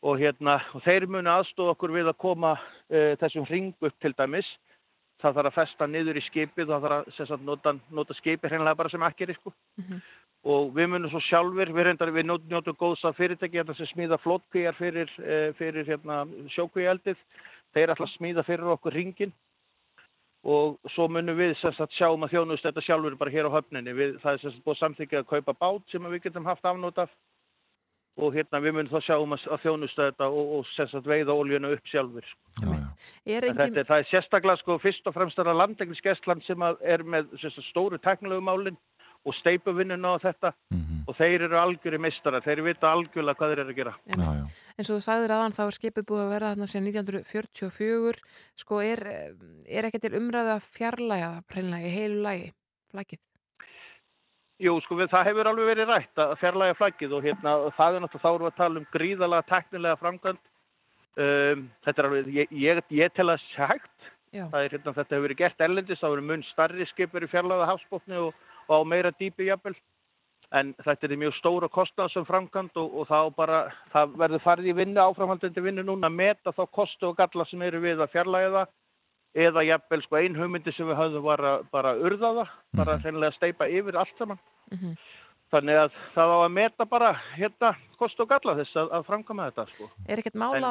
og hérna, og þeir munu aðstofa okkur við að koma uh, þessum hring upp til dæmis. Það þarf að festa niður í skipið og það þarf að sagt, nota, nota skipið hreinlega bara sem akkeri sko. Og við munum svo sjálfur, við reyndar við njótum góðs að fyrirtæki hérna sem smíða flótkvíjar fyrir, uh, fyrir hérna, sjókvíjaldið. Þeir ætla að smíða fyrir okkur ringin og svo munum við sagt sjáum að þjónust þetta sjálfur bara hér á höfninni. Við, það er sagt búið samþykja að kaupa bát sem við getum haft afnót af og hérna við munum þá sjáum að, að þjónusta þetta og, og sagt veiða óljuna upp sjálfur. Já, já. Er En þetta engin, er, það er sérstaklega sko fyrst og fremst að landegnisgæslan sem að er með stóru teknilegu málin og steipuvinnuna og þetta Mhm. og þeir eru algjöri mistara, þeir vita algjörlega hvað þeir eru að gera. Já, já. eins og þú sagðir aðan þá er skipið búið að vera þarna síðan 1944 sko er, er ekki til umræðu að fjarlæga það hreinlega í heilu lagi flækið? Jú, sko, við, það hefur alveg verið rætt að fjarlæga flaggið og hérna, það er náttúrulega, þá við að tala um gríðalega teknilega framkvæmt. Um, þetta er alveg, ég, ég, ég tel að hægt. Já. Það er hérna, þetta hefur verið gert erlendis, það hefur verið mun starri skip verið fjarlæga hafsbóknu og, og á meira dýpi jafnvel. en þetta er mjög stóra kostnað sem framkvæmt og, og þá bara, það verður farið í vinnu, áframhaldandi vinnu núna að meta þá kostu og galla sem eru við að fjarlæga það eða jafnvel sko ein hugmyndi sem við höfðum var að bara urða það, bara hreinlega steipa yfir allt saman. Þannig að það á að meta bara hérna kostu og galla þess að, að framkvæma þetta sko. Er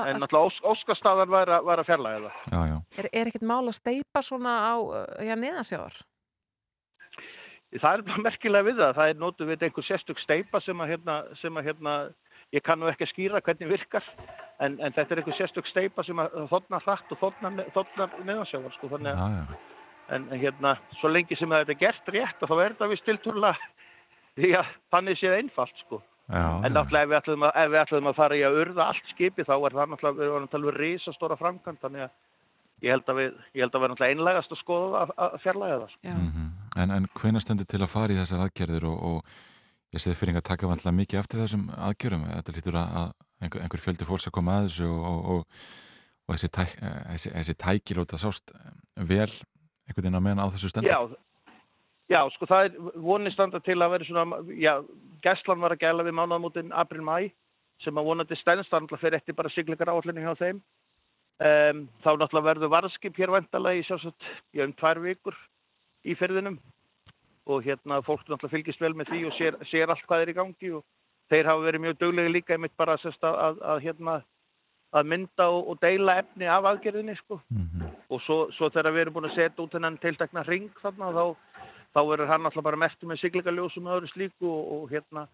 En, en náttúrulega ós, óskastadar var, að- að fjarlæga það. Já, já. er, er ekkert mála að steipa svona á, já, neðansjáðar? Það er bara [laughs] merkilega við það. Það er nótu við einhver sérstök steipa sem að hérna, sem að hérna, ég kann nú ekki að skýra hvernig virkar, en, en þetta er einhver sérstök steipa sem að þotna hratt og þotna, þotna neðansjávar, sko. Þannig að, Já, já. en, en hérna, svo lengi sem að þetta er gert rétt, þá er þetta við stilturlega, [laughs] því að þannig séð einfalt, sko. Já, En náttúrulega ef við ætlum að, ef við ætlum að fara í að urða allt skipi, þá er það náttúrulega, við varum að tala um risastóra framkvæmt, þannig að ég held að við, ég held að vera náttúrulega einlægast að skoða að fjarlæga það, sko. En, en hvenær stendur til að fara í þessar aðgerðir og, og ég segði fyrir að taka vantilega mikið eftir þessum aðgjörum. Þetta lítur að, einhver, einhver fjöldi fólks að koma að þessu og, og, og, þessi, tæk, þessi, þessi tæki lóta sást vel einhvern veginn að meðan á þessu stendur. Já, já, sko það er vonið standa til að vera svona, já, gæslan var að gæla við mánaðamótin april-mæ sem að vonandi að fyrir eftir bara siglingar áallinni hjá þeim. Um, þá náttúrulega verður varðskip hér vandalega í sjálfsagt, já, um tvær vikur í ferðinum og hérna fólk náttúrulega fylgist vel með því og sér, sér allt hvað er í gangi og þeir hafa verið mjög döglega líka einmitt bara að, að, að hérna að mynda og, og deila efni af aðgerðinni sko Mhm. og svo, svo þegar við erum búin að setja út þennan tiltekna ring þarna þá, þá verður hann alltaf bara mertu með siglingaljósum og öðru slíku og, og hérna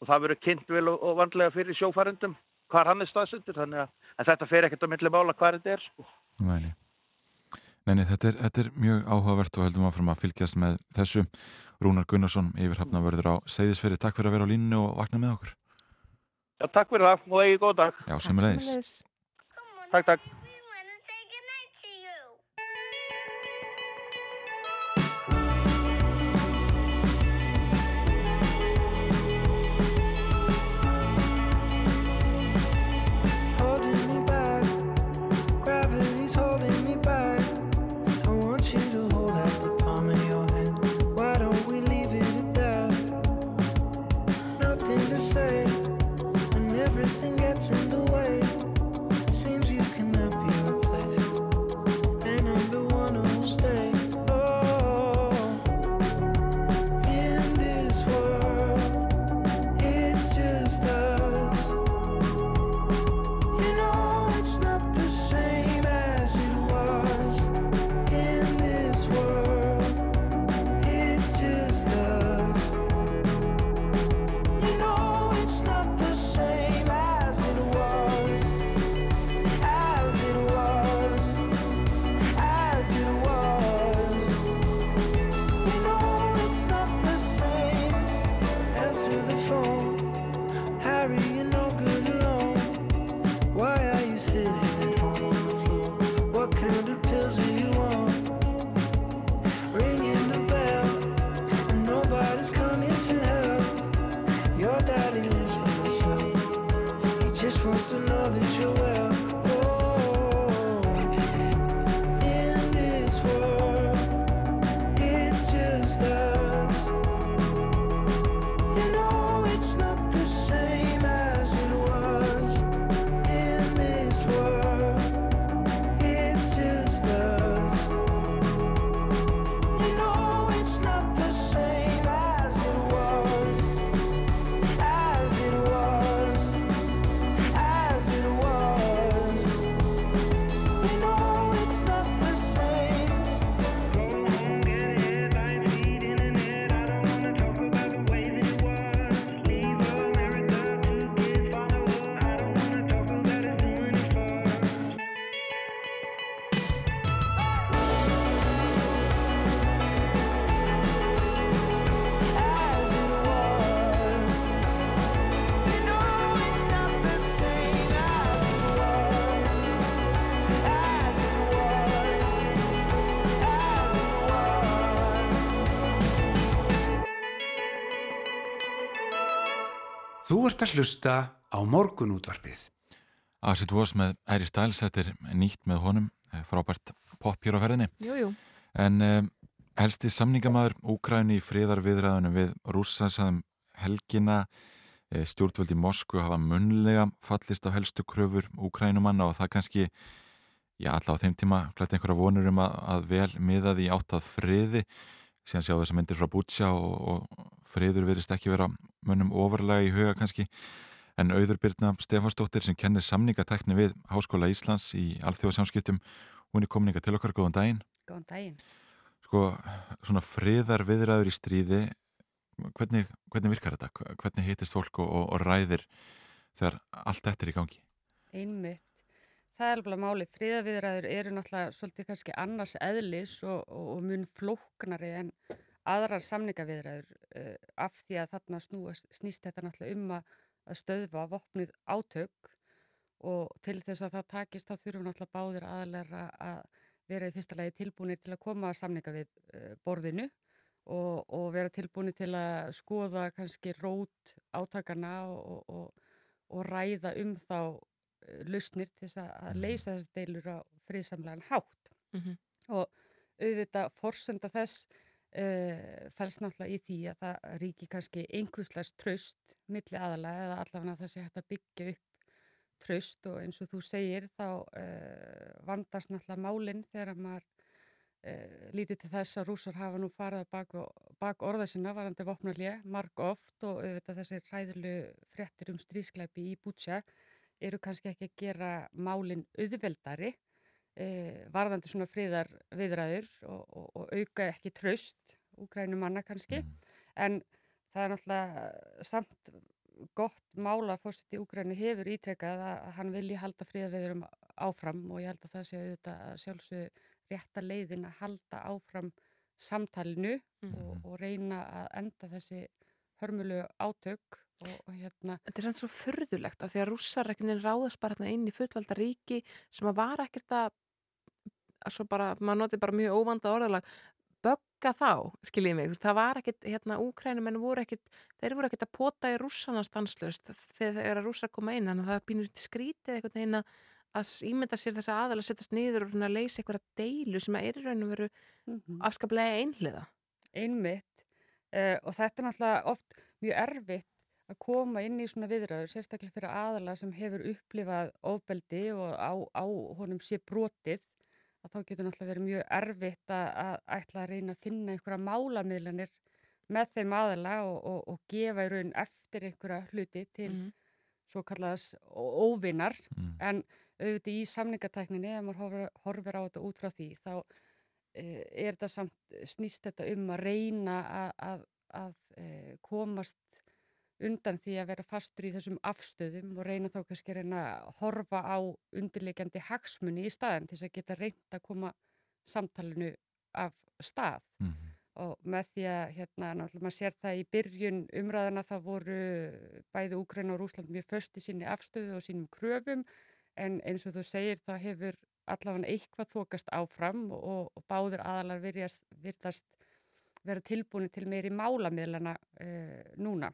og það verður kynnt vel og, og vandlega fyrir sjófærendum hvar hann er staðsettur þannig að þetta fer ekkert á milli mála hvar þetta er sko. Nei, nei. Nei, nei, þetta er, þetta er mjög áhugavert og höldum áfram að fylgjast með þessu. Rúnar Gunnarsson, yfirhafnavörður á Seyðisferi, takk fyrir að vera á línu og vakna með okkur. Já, takk fyrir það og eigið góð dag. Já, sem er. Sömuleiðis. Takk, takk. Ert að hlusta á morgunútvarpið. As it was með Harry Styles, þetta er nýtt með honum, eh, frábært pop hér á ferðinni. Jú, jú. En um, helsti samningamæður Úkræni í friðar viðræðunum við rússa saðum helgina Eh, stjórnvöldi Moskvu hafa munlega fallist á helstu kröfur úkrænumanna og það kannski já, alltaf á þeim tíma glætti einhverja vonur um að, að vel miðaði í áttað friði síðan sjá þess að myndir frá Bútsja og, og friður verist ekki vera munum overlega í huga kannski en auður Birna Stefansdóttir sem kennir samningatekni við Háskóla Íslands í alþjóðsamskiptum hún er komin ykkar til okkar, góðan daginn Góðan daginn Sko, svona friðar viðræður í stríði hvernig, hvernig virkar þetta? Hvernig hitist fólk og, og, og ræðir þegar allt þetta er í gangi? Einmitt. Það er alveg máli. Fríðaviðræður eru náttúrulega svolítið kannski annars eðlis og, og mun flóknari en aðrar samningaviðræður uh, af því að þarna snúast, snýst þetta náttúrulega um að, að stöðva vopnið átök og til þess að það takist þá þurfum náttúrulega báðir aðlæra að vera í fyrsta lagi tilbúinir til að koma að samninga við uh, borðinu og, og vera tilbúinir til að skoða kannski rót átakana og, og, og ræða um þá uh, lausnir til þess að leysa þessi deilur á friðsamlegan hátt Mm -hmm. og auðvitað forsenda þess uh, fælst náttúrulega í því að það ríki kannski einhverslega tröst milli aðalega eða allavega það sé hægt að byggja upp tröst og eins og þú segir þá uh, vandast náttúrulega málinn þegar maður uh, lítið til þess að rúsar hafa nú farið bak, bak orða sinna varandi vopnarlið marg oft og auðvitað þessi ræðilu fréttir um strískleipi í Bútsja eru kannski ekki að gera málinn auðveldari eh, varðandi svona fríðar viðræður og, og, og auka ekki tröst úgrænum manna kannski en það er náttúrulega samt gott mála að fórstuði Úgrænu hefur ítrekkað að hann vilji halda fríðaviðurum áfram og ég held að það sé auðvitað að sjálfsögðu rétta leiðin að halda áfram samtalinu Mhm. og, og reyna að enda þessi hörmulu átök og, og hérna Þetta er sann svo förðulegt að því að rússar ekkert ráðast bara hérna inn í fullvalda ríki sem að var ekkert að, að svo bara, maður noti bara mjög óvanda orðalag bögga þá, skiljið mig, það var ekkert, hérna, úkrænum en voru ekkert, þeir voru ekkert að pota í rússana stanslust þegar að rússar koma inn, þannig að það býnur skrítið einhvern veginn að ímynda sér þess að aðal að setjast niður og leysa einhverja deilu sem að er í raun og veru afskaplega einhliða. Einmitt uh, og þetta er náttúrulega oft mjög erfitt að koma inn í svona viðræður, sérstaklega fyrir aðala sem hefur upplifað ofbeldi og á, á honum sé brotið að þá getur náttúrulega verið mjög erfitt að, að ætla að reyna að finna einhverja málamiðlanir með þeim aðala og, og, og gefa í raun eftir einhverja hluti til Mhm. svo kallaðas óvinnar en auðvitað í samningatækninni ef maður horfir, horfir á þetta út frá því þá eh, er þetta samt snýst þetta um að reyna að, að, að eh, komast undan því að vera fastur í þessum afstöðum og reyna þá kannski að reyna að horfa á undirleikjandi hagsmunni í staðin til þess að geta reynd að koma samtalenu af stað. Og með því að hérna náttúrulega maður sér það í byrjun umræðana það voru bæði Úkraina og Rúsland mjög föst í sinni afstöðu og sínum kröfum. En eins og þú segir það hefur allavega eitthvað þokast áfram og, og báður aðalar virðast, vera tilbúinu til meiri málamiðlana uh, núna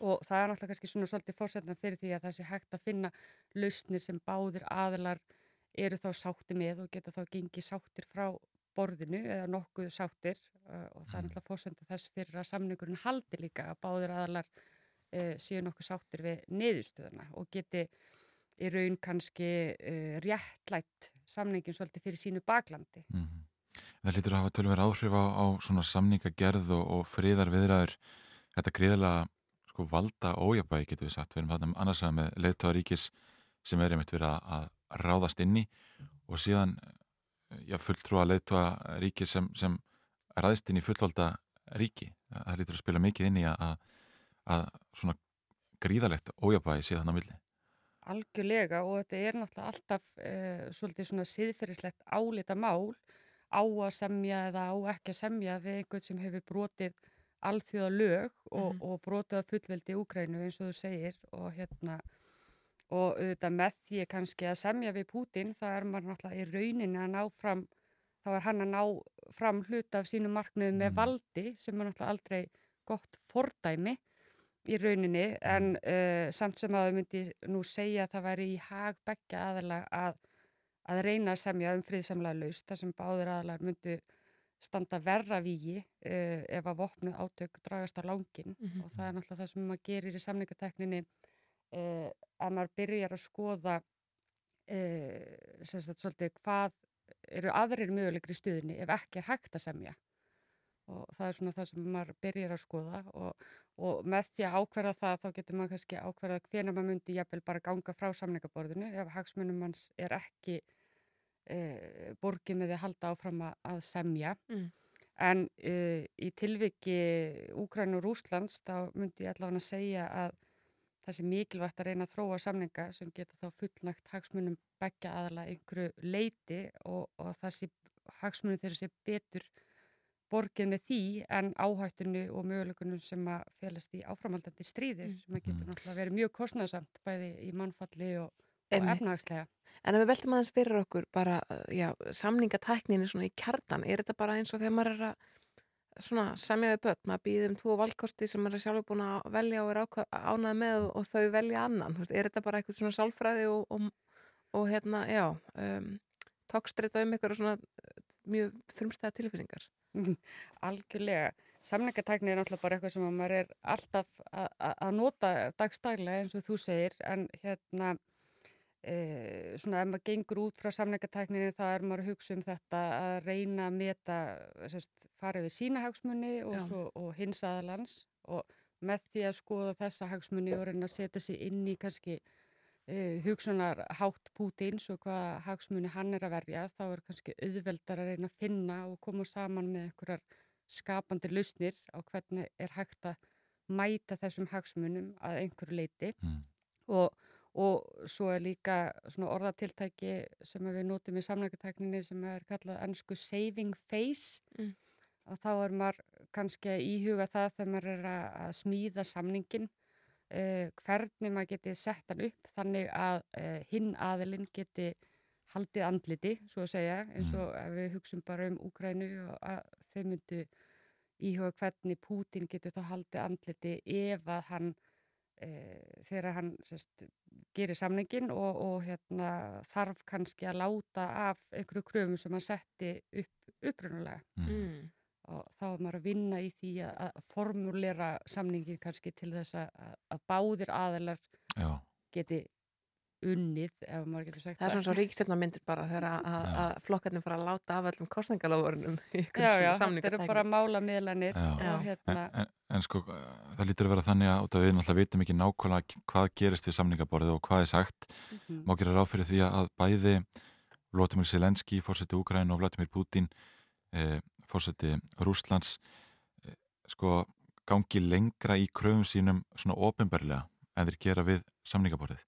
og það er náttúrulega kannski svona svolítið fórsetna fyrir því að það sé hægt að finna lausnir sem báðir aðalar eru þá sátti með og geta þá gengið sáttir frá borðinu eða nokkuð sáttir og það er náttúrulega fórsönda þess fyrir að samningurinn haldi líka að báður aðalar uh, séu nokkuð sáttir við niðurstöðuna og geti í raun kannski uh, réttlætt samningin svolítið fyrir sínu baklandi. Það lítur að hafa tölver áhrif á, á svona samningagerð og, og friðar viðræður þetta greiðilega sko, valda ójabægi getur við sagt, við erum þarna annars að með leðtóðaríkis sem er einmitt verið að, ráðast inn í og síðan já, fulltrúa leðtóðaríki sem, sem ræðist inn í fullvalda ríki. Það lítur að spila mikið inn í að, að svona gríðalegt ójabægi sé þannig að milli. Algjörlega og þetta er náttúrulega alltaf uh, svolítið svona siðferðislegt álita mál á að semja eða á ekki að semja við einhvern sem hefur brotið alþjóða lög og, Mhm. og brotið að fullveldi Úkrænu eins og þú segir og hérna og auðvitað með því kannski að semja við Pútin þá er maður náttúrulega í rauninni að ná fram þá er hann að ná fram hluta af sínu markmiðu með valdi sem er náttúrulega aldrei gott fordæmi í rauninni en uh, samt sem að þau myndi nú segja að það væri í hag begja aðalega að, að reyna að semja um friðsamlega laust þar sem báður aðalega myndi standa verra vígi uh, ef að vopnuð átök dragast á langin Mhm. og það er náttúrulega það sem maður gerir í samningatekninni uh, að maður byrjar að skoða uh, sagt svolítið hvað eru aðrir möguleikri stuðinni ef ekki er hægt að semja og það er svona það sem maður byrjar að skoða og, og með því að ákverða það þá getur maður kannski ákverða hvenær maður myndi jafnvel bara ganga frá samningaborðinu ef hagsmunum manns er ekki e, því að halda áfram að, að semja. Mm. en e, í tilviki Úkræn og Rúslands þá myndi ég allavega að segja að það sé mikilvægt að reyna að þróa samninga sem geta þá fullnægt hagsmunum begja aðala einhverju leiti og, og það sé hagsmunum þeirra sé betur borgið með því en áhættinu og möguleikunum sem að félast í áframhaldandi stríði sem að getur náttúrulega verið mjög kostnæðsamt bæði í mannfalli og, og efnahagslega. En ef við veltum aðeins fyrir okkur bara, uh, já, samningatækninni svona í kjartan, er þetta bara eins og þegar maður er að svona semja við börn, maður býðum tvo valkosti sem maður er sjálfur búin að velja og er ánægð með og, þau velja annan, þú veist, er þetta bara eitthvað svona sálfræði og, og, og hérna, já, um, tókstrita um eitthvað svona uh, mjög frumstæða tilfinningar? [laughs] Algjörlega. Samningatækni er náttúrulega bara eitthvað sem að maður er alltaf að, nota dagstaglega eins og þú segir en hérna e, svona ef maður gengur út frá samningatækninni þá er maður að hugsa um þetta að reyna að meta sérst, farið við sína hagsmunni og, svo, og hins aðalans og með því að skoða þessa hagsmunni og reyna að setja sig inn í kannski uh, hugsunar hátt Pútins og hvaða hagsmunni hann er að verja þá er kannski auðveldar að reyna að finna og koma saman með einhverjar skapandi lausnir á hvernig er hægt að mæta þessum hagsmunum að einhverju leiti Mm. og, og svo er líka svona orðatiltæki sem við notum í samnægutækninni sem er kallað ennsku saving face Mm. og þá er maður kannski að íhuga það þegar maður er að, smíða samningin uh, hvernig maður geti sett hann upp þannig að uh, hinn aðilinn geti haldið andliti, svo að segja, eins og ef við hugsum bara um Úgrænu og að þau myndu íhuga hvernig Pútín getur þá haldið andliti ef að hann e, þegar hann sest, gerir samningin og, og hérna, þarf kannski að láta af einhverju kröfum sem hann setti upp upprunulega Mm. og þá er maður að vinna í því að, formulera samningin kannski til þess að, að báðir aðilar Já. geti unnið, ef maður getur sagt Það er svona svo ríkstjórnarmyndir bara þegar að, flokkarnir fara að láta af öllum kostningalofurunum í ykkur Já, já, svona þetta eru bara málamiðlanir Já. og hérna, en, en sko, það lítur að vera þannig að við náttúrulega vitum ekki nákvæmlega hvað gerist við samningaborðið og hvað er sagt. Mhm. Má gera ráð fyrir því að bæði Vladimir Zelenski, fórseti Úgræn og Vladimir Putin, eh, fórseti Rúslands, eh, sko, gangi lengra í kröfum sínum svona ofinbarlega en þeir gera við samningaborðið.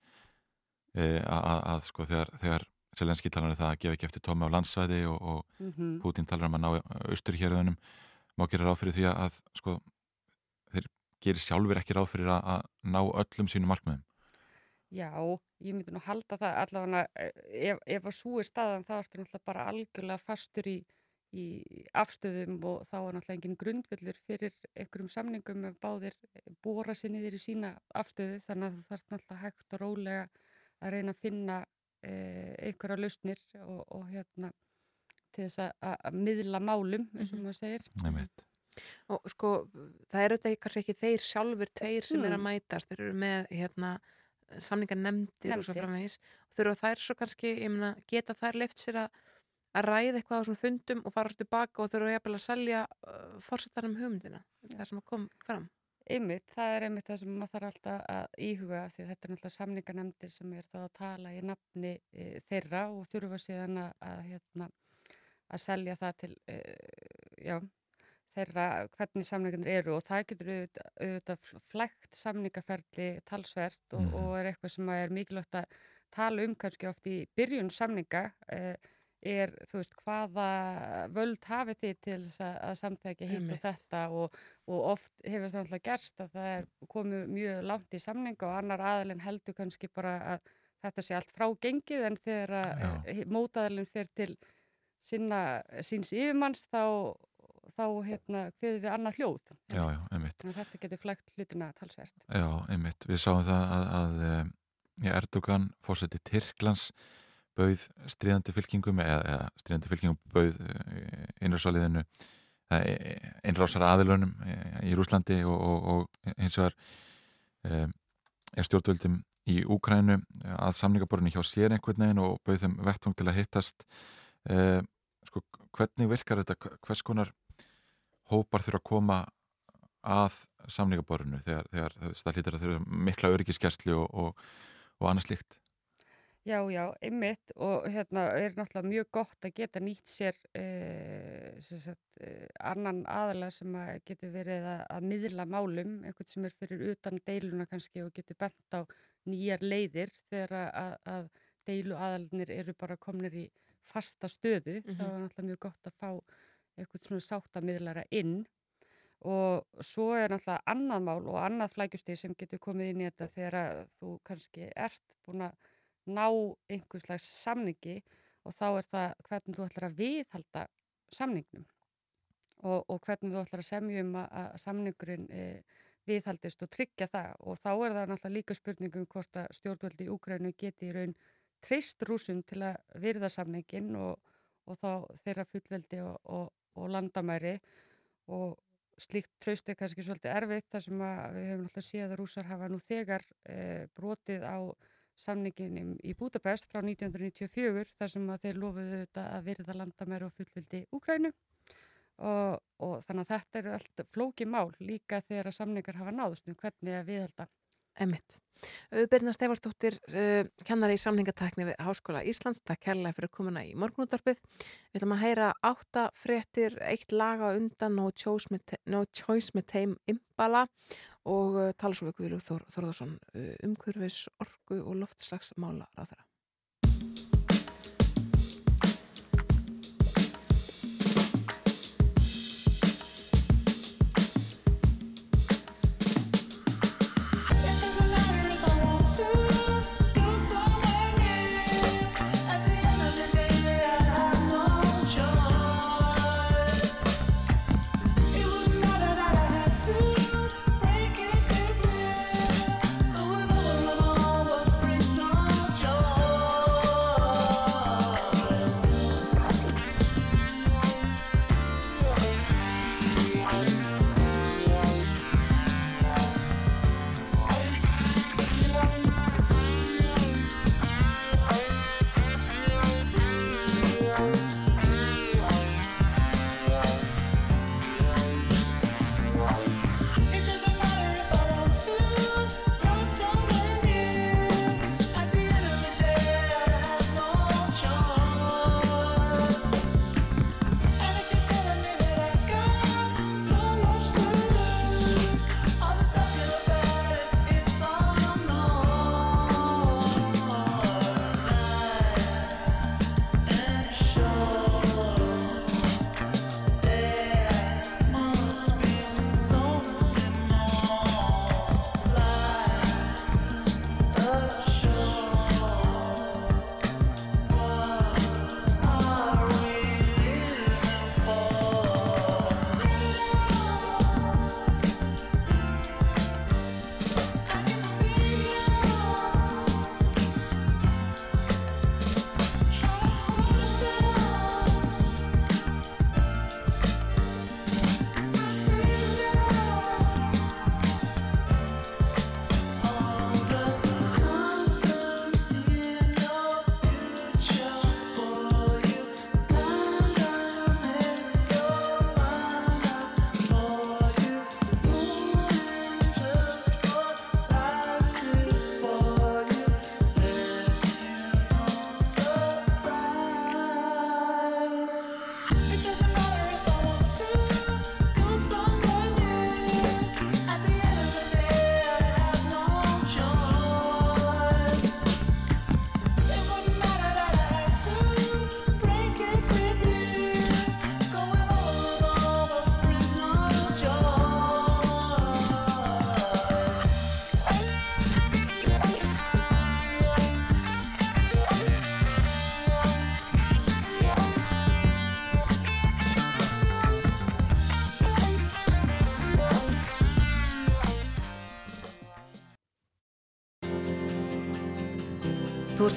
Eh, að, sko þegar, þegar Zelenski talar um það að gefa ekki eftir tómi á landsvæði og, og Mhm. Putin talar um að ná austur hérðunum má gera ráð fyrir því að sko, þeir gerir sjálfur ekki ráð fyrir að, að ná öllum sínum markmiðum Já, ég myndi nú halda það allavega ef, ef að svo er staðan þá ertu náttúrulega bara algjörlega fastur í, í afstöðum og þá er náttúrulega engin grundvillur fyrir einhverjum samningum ef báðir bóra sér niður í sína afstöðu þannig að þú þarf náttúrulega hægt og rólega að reyna að finna eh, einhverja lausnir og, og hérna til þess að, að- að miðla málum eins og maður segir. Einmitt. Og sko, það eru þetta kannski ekki þeir sjálfur tveir sem er að Mm. mætast, þeir eru með hérna, samningar nefndir og svo framvegis og þurfa þær svo kannski, ég meina, geta þær leift sér að, að ræða eitthvað á svona fundum og fara svo tilbaka og þurfa jafnvel að selja uh, fórsetanum hugmyndina, það sem að kom fram. Einmitt, það er einmitt það sem maður þarf alltaf að íhuga því að þetta er náttúrulega samninganemndir sem er þá að tala í nafni e, þeirra og þurfa síðan að, að, hérna, að selja það til e, já, þeirra hvernig samningarnir eru og það getur auðvitað, auðvitað flægt samningaferli talsvert og, Mhm. og er eitthvað sem er mikilvægt að tala um kannski oft í byrjun samninga e, er, þú veist, hvaða völd hafið þið til þess að, samtækja hitt og Einmitt. þetta og, og oft hefur það alltaf gerst að það er komið mjög langt í samninga og annar aðalinn heldur kannski bara að þetta sé allt frágengið en þegar að mótaðalinn fer til sinna, síns yfirmanns þá, þá hérna, hviður við annað hljóð. Já, já, þetta getur flægt hlutina talsvert. Já, einmitt. Við sáum það að, að, að Erdogan, fórseti Tyrklands, bauð stríðandi fylkingum eða, eða stríðandi fylkingum bauð e, innrásaliðinu innrásar aðilunum í Rúslandi og, og, og vegar um, er stjórnvöldum í Úkrænu að samningaborinu hjá sér einhvern veginn og bauð þeim vettvang til að hittast um, sko, hvernig virkar þetta hvers konar hópar þurfa að koma að samningaborinu þegar, þegar það hlýtar að þurfa mikla öryggiskesli og, og, og annað slíkt? Já, já, einmitt. Og hérna er náttúrulega mjög gott að geta nýtt sér eh, sagt, eh, annan aðala sem að getur verið að, að miðla málum, einhvern sem er fyrir utan deiluna kannski og getur bent á nýjar leiðir þegar að, að deilu aðalinir eru bara komnir í fasta stöðu, mm -hmm. þá er náttúrulega mjög gott að fá einhvern svona sáttamidlara inn. Og svo er náttúrulega annað mál og annað flækjustíð sem getur komið inn í þetta þegar þú kannski ert búin að ná einhvers slags samningi og þá er það hvernig þú ætlar að viðhalda samningnum. Og, og hvernig þú ætlar að semja um að, að samningurinn e, viðhaldist og tryggja það. Og þá er það náttúrulega líka spurningum hvort að stjórnvöldi í Úgrænu geti í raun treyst rúsum til að virða samningin og, og þá þeirra fullveldi og, og landamæri og slíkt tröst er kannski svolítið erfitt þar sem við hefum náttúrulega séð að rúsar hafa nú þegar e, brotið á samninginum í Budapest frá 1994 þar sem að þeir lofuðu þetta að virða landamæri og fullvildi Úkrænu og, og þannig að þetta eru allt flóki mál líka þegar að samningar hafa náðust um hvernig að viðhalda. Emmitt. Auðbyrna Stefansdóttir, uh, kennari í samningatekni við Háskóla Íslands, það kærlega fyrir komuna í morgunúttarpið. Við ætlum að heyra átta fréttir, eitt laga undan No Choice með, no choice með Teim Imbala og uh, tala svo við Guðlúð Þór, Þórðarsson uh, umhverfis, orgu og loftslagsmála ráðara.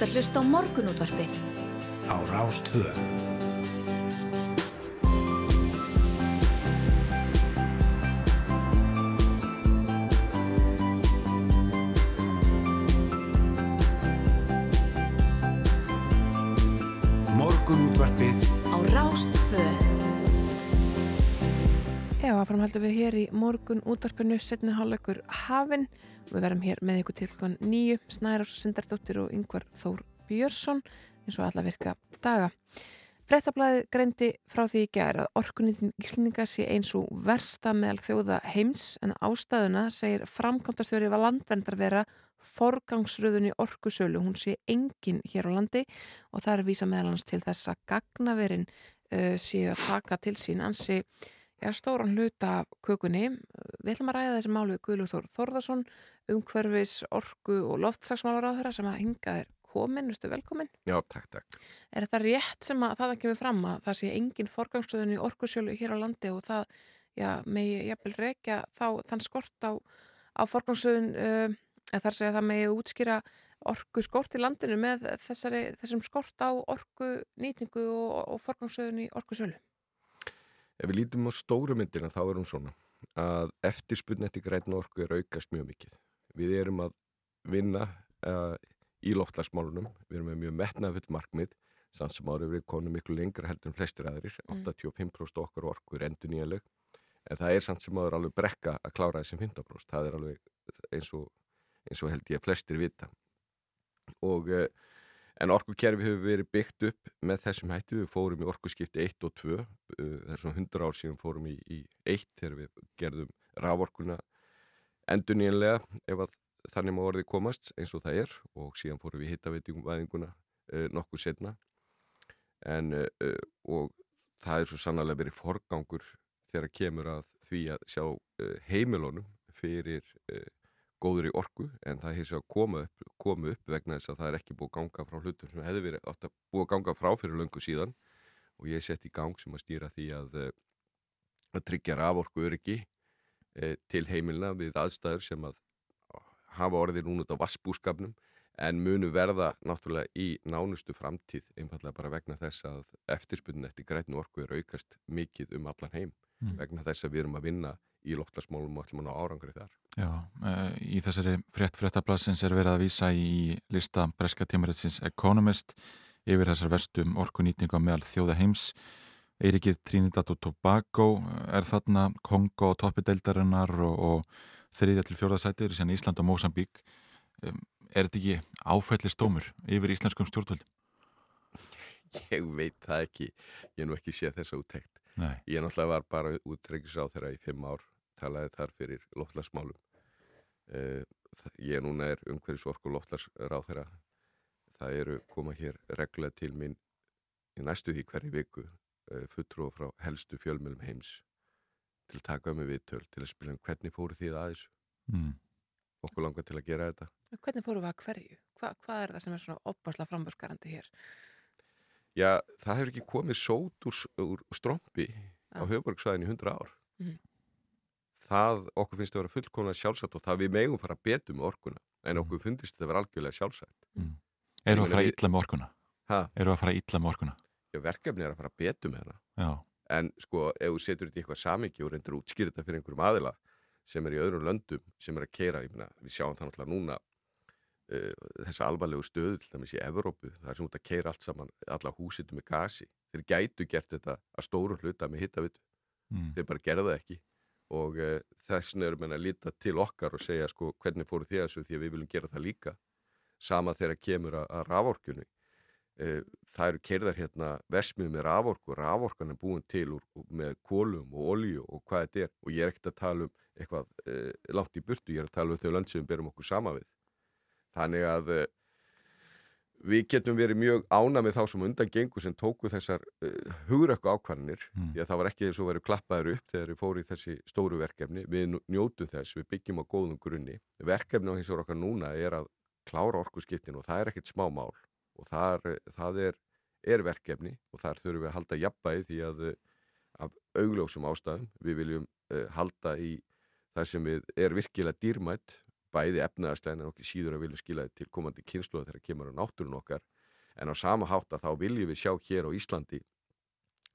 ert að hlusta á morgunútvarpið. Á Rástvöð Já, framhaldum við hér í morgun útvarpinu setni hálfleikur hafinn. Við verðum hér með ykkur til klukkan nýju, Snærós Sindardóttir og Yngvar Þór Björnsson eins og alla virka daga. Frettablaðið greindi frá því í gæri að orkunýtin íslendinga sé eins og versta meðal þjóða heims en ástæðuna segir framkvæmtastjóri var landverndar vera forgangsröðun í orkusölu. Hún sé engin hér á landi og það er vísa meðalans til þess að gagnaverin uh, sé að taka til sín ansi ja, stóran hluta af kökunni. Við ætlum að ræða þessi málu Guðlúð Þór Þórðarsson, umhverfis, orku og loftsagsmálar á þeirra sem að hinga þér komin, veistu velkomin. Já, takk, takk. Er þetta rétt sem að það kemur fram að það sé engin forgangsröðun í orkusölu hér á landi og það, já, megi jafnvel reykja þá þann skort á, á forgangsröðun uh, þar segja það megi útskýra orku skort í landinu með þessari, þessum skort á orku nýtingu og, og forgangsröðun í orkusölu? Ef við lítum á stóru myndina þá er hún svona að eftirspunni eftir græna orku er aukast mjög mikið. Við erum að vinna uh, í loftlagsmálunum, við erum með mjög metnaðfull markmið, samt sem árið við komum miklu lengra heldur en flestir aðrir, Mm. 85% okkar orku er endur nýjanleg, en það er samt sem áður alveg brekka að klára þessum 15%, það er alveg eins og, eins og held ég að flestir vita. Og, eh, en orkukerfi hefur verið byggt upp með þessum hætti, við fórum í orkuskipti 1 og 2, eh, það er svona 100 ár síðan fórum í, í 1 þegar við gerðum raforkuna endur nýjanlega ef að þannig má orðið komast eins og það er og síðan fórum við hittaveitingvæðinguna uh, nokkuð setna en uh, og það er svo sannlega verið forgangur þegar kemur að því að sjá uh, heimilónum fyrir góður í orku en það hefur sér að koma upp, koma upp vegna þess að það er ekki búið að ganga frá hlutum sem hefði verið átt að búið að ganga frá fyrir löngu síðan. Og ég sett í gang sem að stýra því að, að tryggja raforku öryggi til heimilina við aðstæður sem að hafa orðið núna út á vassbúskapnum en munu verða náttúrulega í nánustu framtíð einfallega bara vegna þess að eftirspunni eftir grætnu orku er aukast mikið um allan heim Mm. vegna þess að við erum að vinna í loftlagsmálum og ætlum að ná árangri þar. Já, uh, í þessari frétt fréttablasins er verið að vísa í lista breska tímaritsins Economist yfir þessar vestum orkunýtingu á meðal þjóða heims. Eirikið Trinidad og Tobago er þarna Kongo og toppideildarinnar og, og þriðja til fjórðasæti er síðan Ísland og Mósambík. Um, er þetta ekki áfælli stómur yfir íslenskum stjórnvöld? Ég veit það ekki, ég hef nú ekki séð þessa úttekt. Nei. Ég náttúrulega var bara útreikis á þeirra í fimm ár, talaði þar fyrir loftlagsmálum. Uh, ég núna er umhverjus orku loftlagsráð þeirra. Það eru koma hér reglulega til mín í næstu því hverju viku uh, fulltrú frá helstu fjölmjölum heims til að taka með viðtöl, til að spila um hvernig fóru þið aðeins. Mm. Okkur langar til að gera þetta. Hvernig fórum við að hverju? Hva, hvað er það sem er svona opasla frambúrskarandi hér? Já, það hefur ekki komið sót úr, úr strompi á Já. höfuborgsvæðin í 100 ár. Mhm. Það okkur finnst að vera fullkomlega sjálfsagt og það við megum fara betur með orkuna en Mhm. okkur finnst þetta að vera algjörlega sjálfsagt. Eru Ég að fara illa með orkuna? Ha? Eru að fara illa með orkuna? Verkefni er að fara betur með hana. Já. En sko, ef þú setur þetta í eitthvað samingi og reyndir að útskýra þetta fyrir einhverjum aðila sem er í öðrum löndum sem er að keira, meina, við sjáum það náttúrulega núna uh, þessa alvarlegu stöðu til dæmis í Evrópu, það er sem út að keira allt saman, alla húsitum með gasi. Þeir gætu gert þetta að stóru hluta með hittavitu. Mm. þeir bara gerða ekki og uh, þessin erum við að líta til okkar og segja sko hvernig fóru þið að þessu því að við viljum gera það líka sama þegar kemur að, að raforkunni uh, það eru kerðar hérna vesmið með raforku raforkan er búin til úr, með kólum og olju og hvað þetta er. Og ég er ekkert að tala um eitthvað uh, langt í burtu, ég er að tala um þau lönd sem við berum okkur sama við. Þannig að uh, við getum verið mjög ána með þá sem undan gengur sem tóku þessar uh, hugrakku ákvarðanir. Mm. því að það var ekki eins og verið klappaður upp þegar við fóru í þessi stóru verkefni. Við njótum þess, við byggjum á góðum grunni. Verkefni á hins vegar okkar núna er að klára orkuskiptin og það er ekkit smá mál og þar, það er, er verkefni og þar þurfum við að halda jafnbæði því að af augljósum ástæðum við viljum uh, halda í það sem við er virkilega dýrmætt bæði efnaðastæðin en okkur síður að viljum skila til komandi kynsluða þegar kemur á náttúrun okkar. En á sama hátt að þá viljum við sjá hér á Íslandi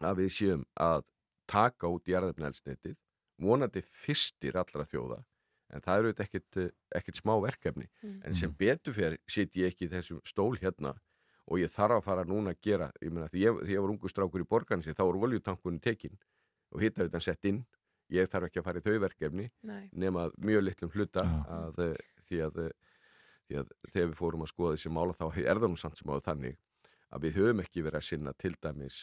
að við séum að taka út jarðefnælsnetið vonandi fyrstir allra þjóða en það eru eh, ekkit smá verkefni. Mm. en sem betur fyrir sitt ég ekki í þessum stól hérna og ég þarf að fara núna að gera ég meina því ég, því ég var ungu strákur í borgarnsi þá var oljutankunni tekinn og hitta þetta sett inn ég þarf ekki að fara í þau verkefni Nei. nema mjög litlum hluta að, eh, því, að, eh, því að þegar við fórum að skoða þessi mála þá er það nú samt sem áður þannig að við höfum ekki verið að sinna til dæmis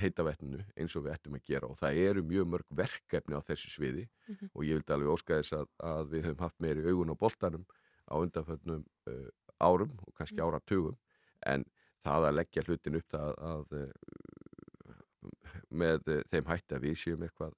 heitavettinu eins og við ættum að gera og það eru mjög mörg verkefni á þessu sviði Mhm. og ég vildi alveg óska þess að, að við höfum haft meiri augun á boltanum á undanföllnum uh, árum og kannski áratugum en það að leggja hlutin upp það að uh, með þeim hætti að við séum eitthvað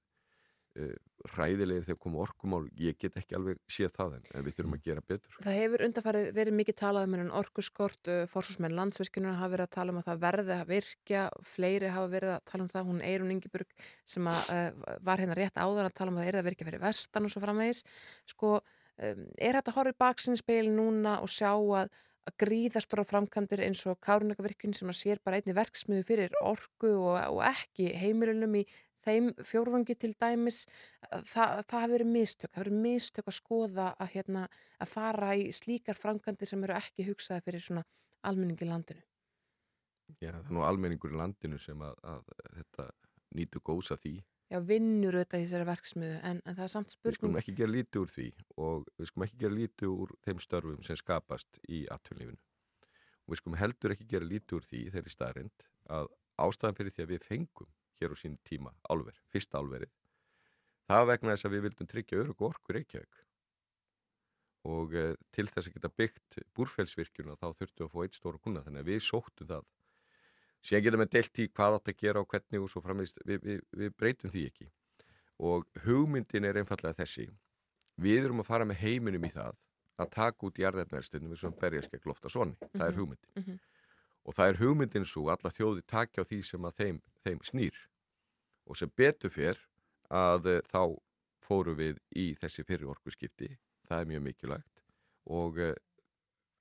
uh, ræðilegir þegar koma orkumál. Ég get ekki alveg séð það en, en við þurfum að gera betur. Það hefur undanfarið verið mikið talað um orkuskort, uh, fórsvarsmenn landsvirkjunar hafa verið að tala um að það verði að virkja, fleiri hafa verið að tala um það, hún Eirun Ingeburg sem að, uh, var hérna rétt áður að tala um að það er að virkja fyrir vestan og svo framvegis. Sko, um, er þetta að horfa í baksinnspeil núna og sjá að að gríðastóra framkvæmdir eins og Kárunakavirkjun sem að sér bara einni verksmiðu fyrir orku og, og ekki heimilunum í þeim fjórðungi til dæmis það, það hafi verið mistök, það hafi verið mistök að skoða að, hérna, að fara í slíkar framkvæmdir sem eru ekki hugsaði fyrir svona almenningi landinu. Já, það er nú almenningur í landinu sem að, að þetta nýtu góðs að því Já, vinnur auðvitað í þessari verksmiðu en, en það er samt Við skulum spurning. ekki gera lítið úr því og við skulum ekki gera lítið úr þeim störfum sem skapast í atvinnlífinu. Og við skulum heldur ekki gera lítið úr því þeirri staðrind að ástæðan fyrir því að við fengum hér á sín tíma álver, fyrsta álverið, það vegna þess að við vildum tryggja örug orku Reykjavík. Og eh, til þess að geta byggt búrfellsvirkjuna þá þurftum við að fá eitt stóra kuna þannig að við sóttum það. Síðan getum við deilt í hvað átt að gera og hvernig og svo framvegist, við, við, við breytum því ekki. Og hugmyndin er einfallega þessi. Við erum að fara með heiminum í það að taka út jarðefnælstundum við svona berjast gegn lofta svonni, það er Mhm, hugmyndin. mhm. og það er hugmyndin svo alla þjóði takja á því sem að þeim, þeim snýr. Og sem betur fyrr að eh, þá fóru við í þessi fyrir orkuskipti. Það er mjög mikilvægt. Og eh,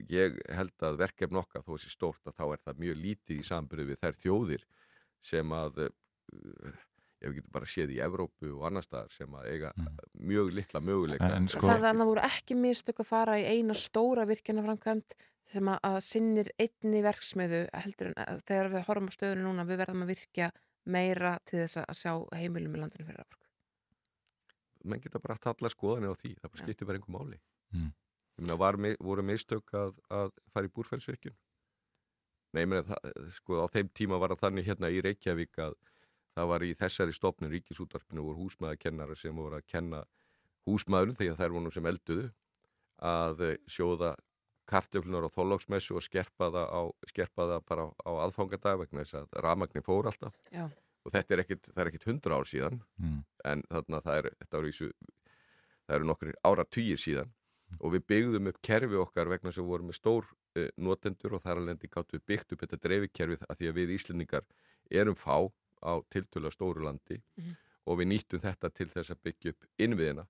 ég held að verkefn okkar þó þessi stórt að þá er það mjög lítið í sambyrðu við þær þjóðir sem að uh, ég við getum bara séð í Evrópu og annar staðar sem að eiga mjög litla möguleika En- en sko- Það þannig að voru ekki mistök að fara í eina stóra virkjana framkvæmt sem að, að sinnir einni verksmiðu heldur en að, þegar við horfum á stöðunum núna við verðum að virkja meira til þess að sjá heimilum í landinu fyrir afrökk. menn geta bara haft allar skoðanir á því það bara skiptir bara einhver máli Mm. Ég meina var, voru mistök að, að fara í búrfellsvirkjun nei, ég meina sko á þeim tíma var það þannig hérna í Reykjavík að það var í þessari stopnum ríkisútvarpinu voru húsmaðakennara sem voru að kenna húsmaðurinn þegar þær voru nú sem elduðu að eh, sjóða kartöflunar á þóllóksmessu og skerpa það, á, skerpa það bara á, á aðfangadag vegna þess að ramagnin fór alltaf Já. og þetta er ekkit, það er ekkit hundra ár síðan Mm. en þarna það er, þetta eru nokkur ára týjir síðan og við byggðum upp kerfi okkar vegna sem við vorum með stór uh, notendur og þar alveg gáttu við byggt upp þetta dreifikerfið að því að við Íslendingar erum fá á tiltölu stóru landi Mhm. og við nýttum þetta til þess að byggja upp innviðina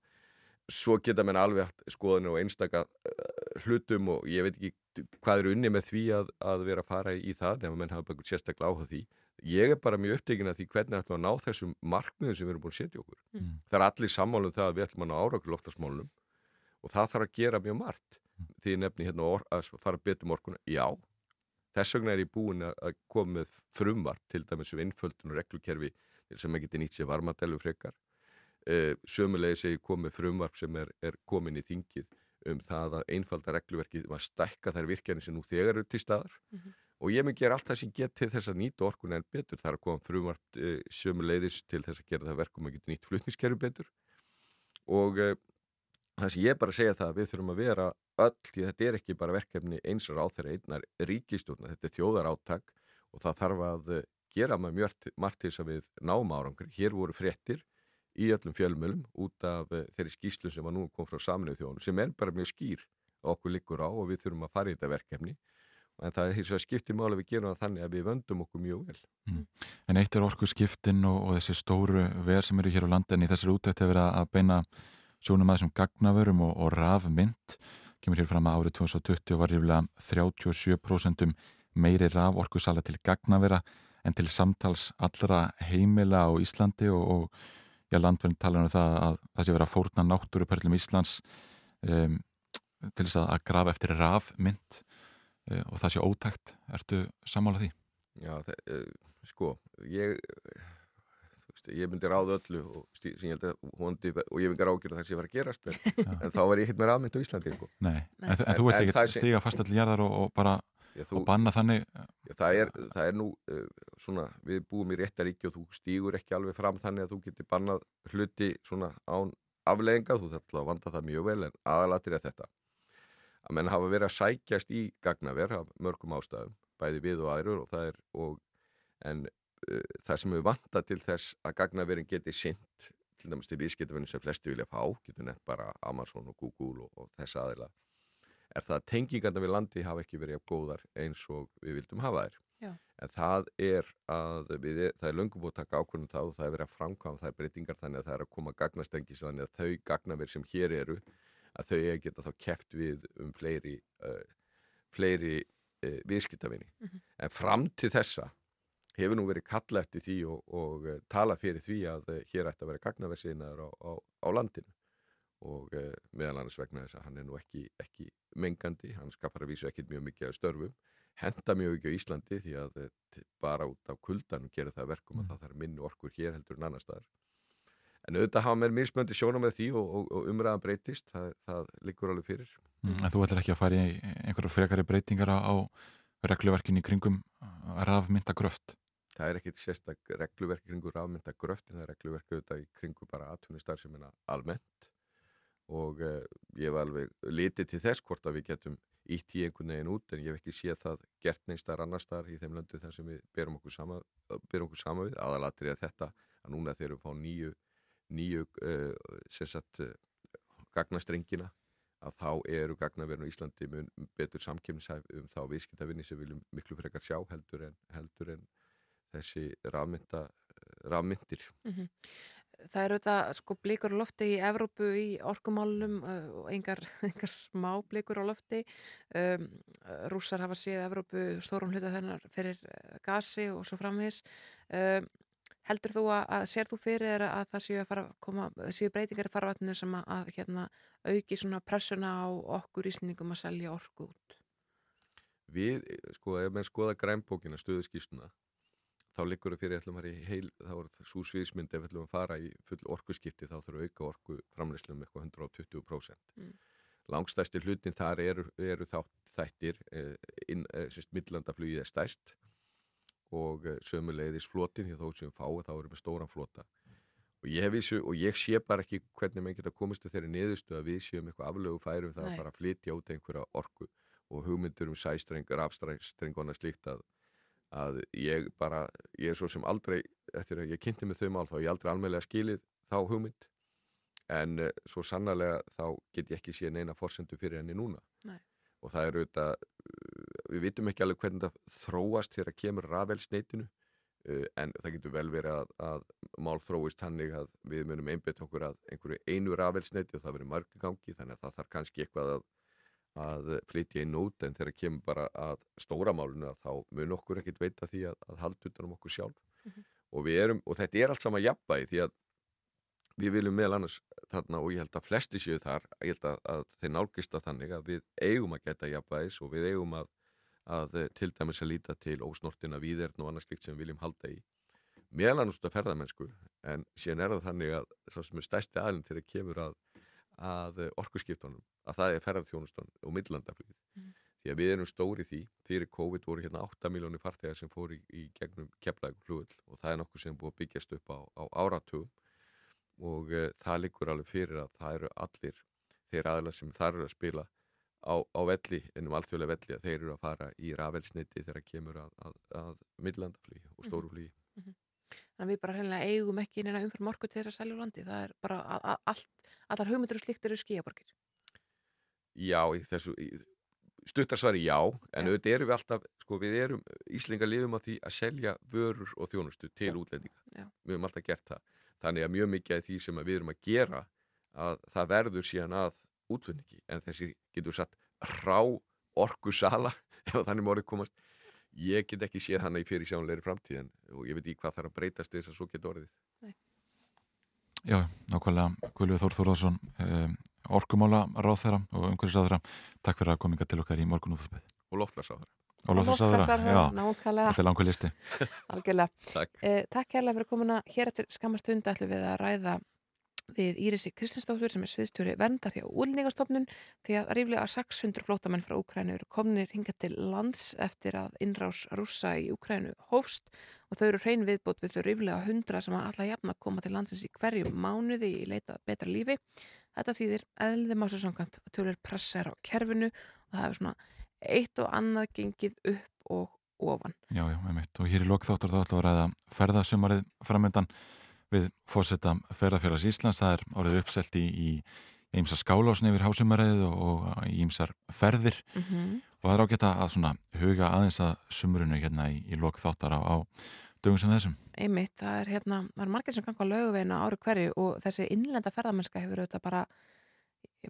svo geta menn alveg haft skoðanir og einstaka uh, hlutum og ég veit ekki hvað er unni með því að, að vera að fara í það nema menn hafa bara sérstaklega áhuga því ég er bara mjög upptekinn af því hvernig ætlum að ná þessum markmiðum sem við erum búin að setja okkur Mm. það er allir sammálum það að við ætlum að ná árakur loftasmálunum og það þarf að gera mjög margt. Því ég nefni hérna or, að fara betur morguna, já. Þess vegna er ég búin að- koma með frumvart til dæmis um innföldun og reglukerfi sem geti nýtt sér varmadælu frekar. Uh, sömulegis er ég komið frumvarp sem er, er komin í þingið um það að einfalda regluverkið um að stækka þær virkjanir sem nú þegar eru til staðar. Mhm. og ég mun gera allt það sem get til þess að nýta orkuna en betur. Það er að koma frumvarp uh, sömulegis til þess að gera það verkum að geta nýtt flutningskerfi betur. Og uh, það sem ég bara að segja það að við þurfum að vera öll, því þetta er ekki bara verkefni eins og ráð þeirra einnar ríkistjórna, þetta er þjóðar áttak og það þarf að eh, gera með mjög margt til þess að við náum árangur. Hér voru fréttir í öllum fjölmölum út af eh, þeirri skýslu sem var nú kom frá saminuð þjóðunum sem er bara mjög skýr að okkur liggur á og við þurfum að fara í þetta verkefni en það er hins vegar skiptið máli að við gerum það þannig að við vöndum okkur mjög vel. En eitt er orku skiptin og, og þessi stóru ver sem eru hér á landi en í þessari útækt hefur verið að beina sjónum að þessum gagnavörum og, og rafmynd kemur hér fram að árið 2020 var ríflega 37% meiri raforkusala til gagnavera en til samtals allra heimila á Íslandi og, og landverðin talar um það að það sé verið að fórna náttúruperlum Íslands um, til þess að, að grafa eftir rafmynd uh, og það sé ótækt. Ertu sammála því? Já, það, uh, sko, ég ég myndi ráða öllu og, stí, sem ég held að vondi, og ég vingar ágjörð það sem var að gerast en, en þá var ég hitt með rafmynd á Íslandi sko. Nei, en, en, en þú vilt ekki stiga fast allir jarðar og, og bara Já, þú, og banna þannig já, það, er, það er nú uh, svona, við búum í réttaríki og þú stígur ekki alveg fram þannig að þú getur bannað hluti svona án afleðinga, þú þarf að vanda það mjög vel en aðalatir er þetta. Að menn hafa verið að sækjast í gagnaver af mörgum ástæðum, bæði við og aðrur og það er og, en það sem við vanta til þess að gagnaverin geti sint til dæmis til viðskiptafinni sem flesti vilja fá, getur nefnt bara Amazon og Google og, og þess aðila er það að tengingarna við landi hafa ekki verið góðar eins og við vildum hafa þær. Já. En það er að við, það er löngum búið að taka ákvörnum það og það er verið að framkvæma það er breytingar þannig að það er að koma gagnastengis þannig að þau gagnaver sem hér eru að þau að geta þá keft við um fleiri, uh, fleiri uh, viðskiptavinni. Mm -hmm. En fram til þessa hefur nú verið kalla eftir því og, og uh, tala fyrir því að hér ætti að vera gagnaversiðnaður á, á, á landinu og uh, meðal annars vegna þess að hann er nú ekki, ekki mengandi, hann skapar að vísu ekkit mjög mikið af störfum, henda mjög ekki á Íslandi því að uh, bara út af kuldanum gerir það verkum að Mm. það þarf minni orkur hér heldur en annar staðar. En auðvitað hafa mér mismöndi sjóna með því og, og, og umræðan breytist, það, það liggur alveg fyrir. Mm, En þú ætlar ekki að fara í einhverju frekari breytingar á á regluverkinu í kringum rafmyndagröft? Það er ekkit sérstak regluverk kringur rafmynda gröft en það er regluverk auðvitað í kringum bara atvinnustar sem er almennt. Og uh, ég var alveg litið til þess hvort að við getum ítt í einhvern veginn út en ég hef ekki séð það gert neins þar annar staðar í þeim löndu þar sem við berum okkur sama, berum okkur sama við. Aðalatri að þetta að núna þegar við fá nýju, nýju uh, sagt, uh, gagnastrengina að þá eru gagnaverðin á Íslandi betur samkjöfnishæf um þá viðskiptavinni sem viljum miklu frekar sjá heldur en, heldur en þessi rafmynda, rafmyndir. Mm -hmm. Það eru þetta sko blikur á lofti í Evrópu í orkumálunum og engar, [laughs] engar smá blikur á lofti. Um, rússar hafa séð Evrópu stórum hluta þennar fyrir gasi og svo framvís. Um, heldur þú að, að sér þú fyrir að það séu, að koma, séu breytingar í farvatninu sem að, að hérna, auki svona pressuna á okkur íslendingum að selja orku út? Við, sko, ef maður skoða grænbókina, stöðuskísuna, þá liggur það fyrir ætlum að heil, þá er það svo sviðismynd ef ætlum að fara í full orkuskipti þá þurfum að auka orku framleyslum um eitthvað 120%. Mm. Langstæsti hlutin þar eru, eru þá, þættir, eh, eh, sérst, millandaflugið er stæst og eh, sömuleiðis flotin því þó sem fáið þá erum við stóran flota. Og ég, vissu, og ég sé bara ekki hvernig maður geta komist til þeirri niðurstu að við séum eitthvað aflögu færum það Nei. að fara að flytja út einhverja orku og hugmyndur um sæstrengur, afstrængona slíkt að að ég bara, ég er svo sem aldrei eftir að ég kynnti með þau mál þá ég aldrei almeinlega skilið þá hugmynd en uh, svo sannarlega þá get ég ekki séð neina forsendu fyrir henni núna Nei. og það er auðvitað uh, við vitum ekki alveg hvernig það þróast þegar kemur rafelsneitinu uh, en það getur vel verið að, að mál þróist hannig að við munum einbett okkur að einhverju einu rafelsneiti og það verður margi gangi þannig að það þarf kannski eitthvað að að flytja inn út en þegar kemur bara að stóra málunu að þá mun okkur ekkit veita því að, að halda utan um okkur sjálf Mhm. og við erum, og þetta er allt saman jafnbæði því að við viljum meðal annars þarna og ég held að flesti séu þar ég held að, að þeir nálgist að þannig að við eigum að geta jafnbæðis og við eigum að, að eh, til dæmis að líta til ósnortina víðern og annars slikt sem við viljum halda í meðal annars út af ferðamennsku en síðan er það þannig að það sem er stærsti aðlinn þegar kemur að að orkuskiptunum, að það er ferðarþjónustan og millandaflugið. Mm. Því að við erum stóri því, fyrir COVID voru hérna 8 miljónir farþegar sem fóru í, í gegnum keflaðum flugull og það er nokkuð sem búið að byggjast upp á, á áratugum og uh, það liggur alveg fyrir að það eru allir þeir aðlar sem þar eru að spila á, á velli, ennum alþjóðlega velli að þeir eru að fara í rafelsniti þegar kemur að, að, að millandaflugi og stóru flugi. Mm að við bara hreinlega eigum ekki neina umfyrir morgu til þess að selja úr landi. Það er bara að, að, allt, allar hugmyndir og slikt eru skíaborgir. Já, í þessu í, stuttarsvari já, en auðvitað erum við alltaf, sko við erum, Íslingar lifum á því að selja vörur og þjónustu til Já. útlendinga. Já. Við höfum alltaf gert það. Þannig að mjög mikið af því sem við erum að gera að það verður síðan að útflutningi, en þessi getur satt rá orku sala [laughs] ef þannig mórið komast ég get ekki séð hana í fyrir sjónleiri framtíðin og ég veit ekki hvað þarf að breytast þess að svo geta orðið. Já, nákvæmlega Guðljóð Þór Þórðarsson um, orkumála ráðþæra og umhverfisráðþæra Takk fyrir að kominga til okkar í morgun útfélspið Og loftlagsráðherra Og loftslagsráðherra, já. nákvæmlega. Þetta er langur listi. [laughs] [laughs] Algjörlega. Takk. Eh, takk hérlega fyrir komuna. Hér eftir skamastund ætlum við að ræða við Írisi Kristinsdóttur sem er sviðstjóri verndar hjá úlningastofnun því að ríflega 600 flótamenn frá Úkrænu eru komnir hinga til lands eftir að innrás rússa í Úkrænu hófst og þau eru hrein viðbót við þau ríflega 100 sem að alla jafna koma til landsins í hverju mánuði í leitað betra lífi. Þetta þýðir eðlið másu samkvæmt að tölur pressa er á kerfinu og það hefur svona eitt og annað gengið upp og ofan. Já, já, einmitt. Og hér í lokþáttur þá við að ræða ferðasumarið framöndan við fósetta ferðarfélags Íslands. Það er orðið uppselt í, í ýmsa skálásni yfir hásumarið og, og í ýmsar ferðir Mhm. og það er ágætt að svona huga aðeins að sumrunu hérna í, í lokþáttar á, á dögum sem þessum. Einmitt, það er hérna, það er margir sem ganga á laugavegina ári hverju og þessi innlenda ferðamennska hefur auðvitað bara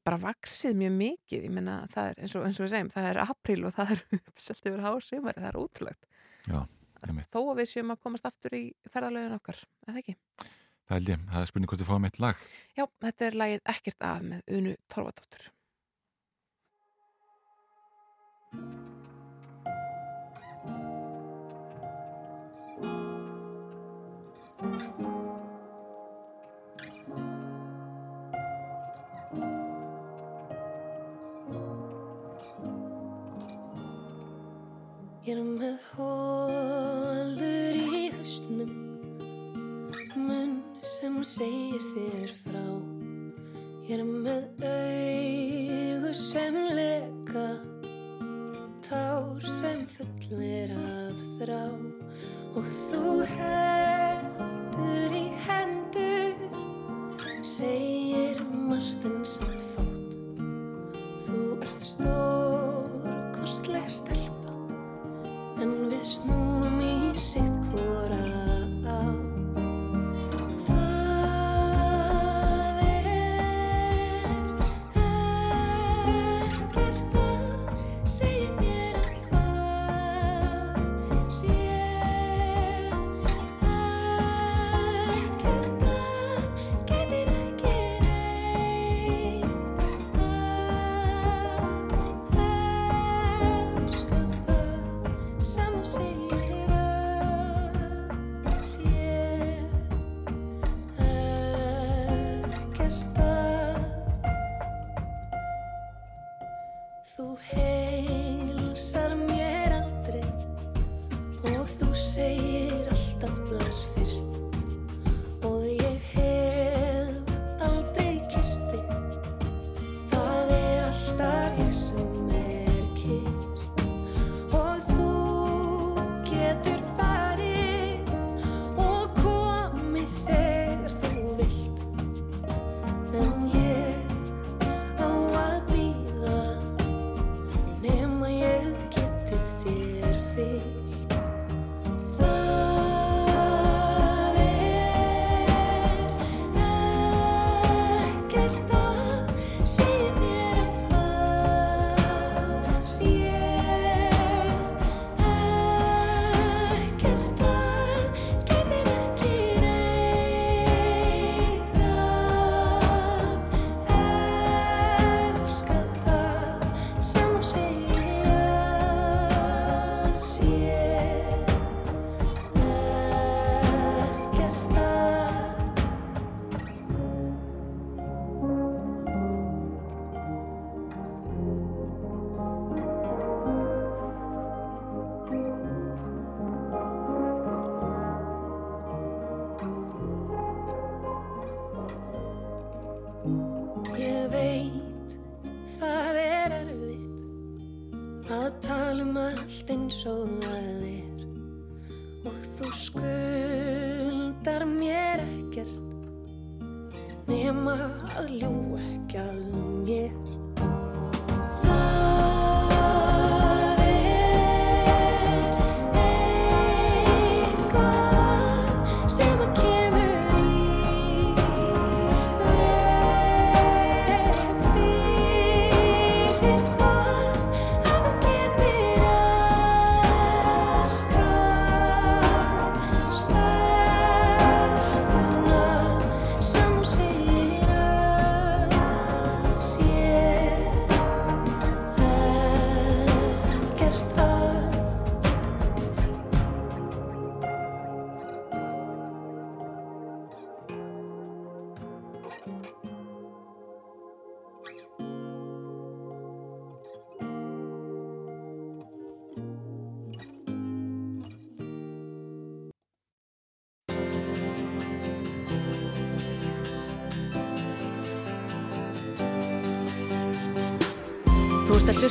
bara vaksið mjög mikið, ég meina það er eins og, eins og við segjum, það er april og það er [laughs] uppselt yfir hásumari, það er útlögt Já, einmitt. þó að við séum að komast aftur í ferðalögin okkar, eða ekki? Það held ég, það er spurning hvort þið fáum eitt lag. Já, þetta er lagið ekkert að með Unu Torfadóttur Ég er með hólur Sem segir þér frá. Ég er með augu sem leka Tár sem fullir af þrá. Og allt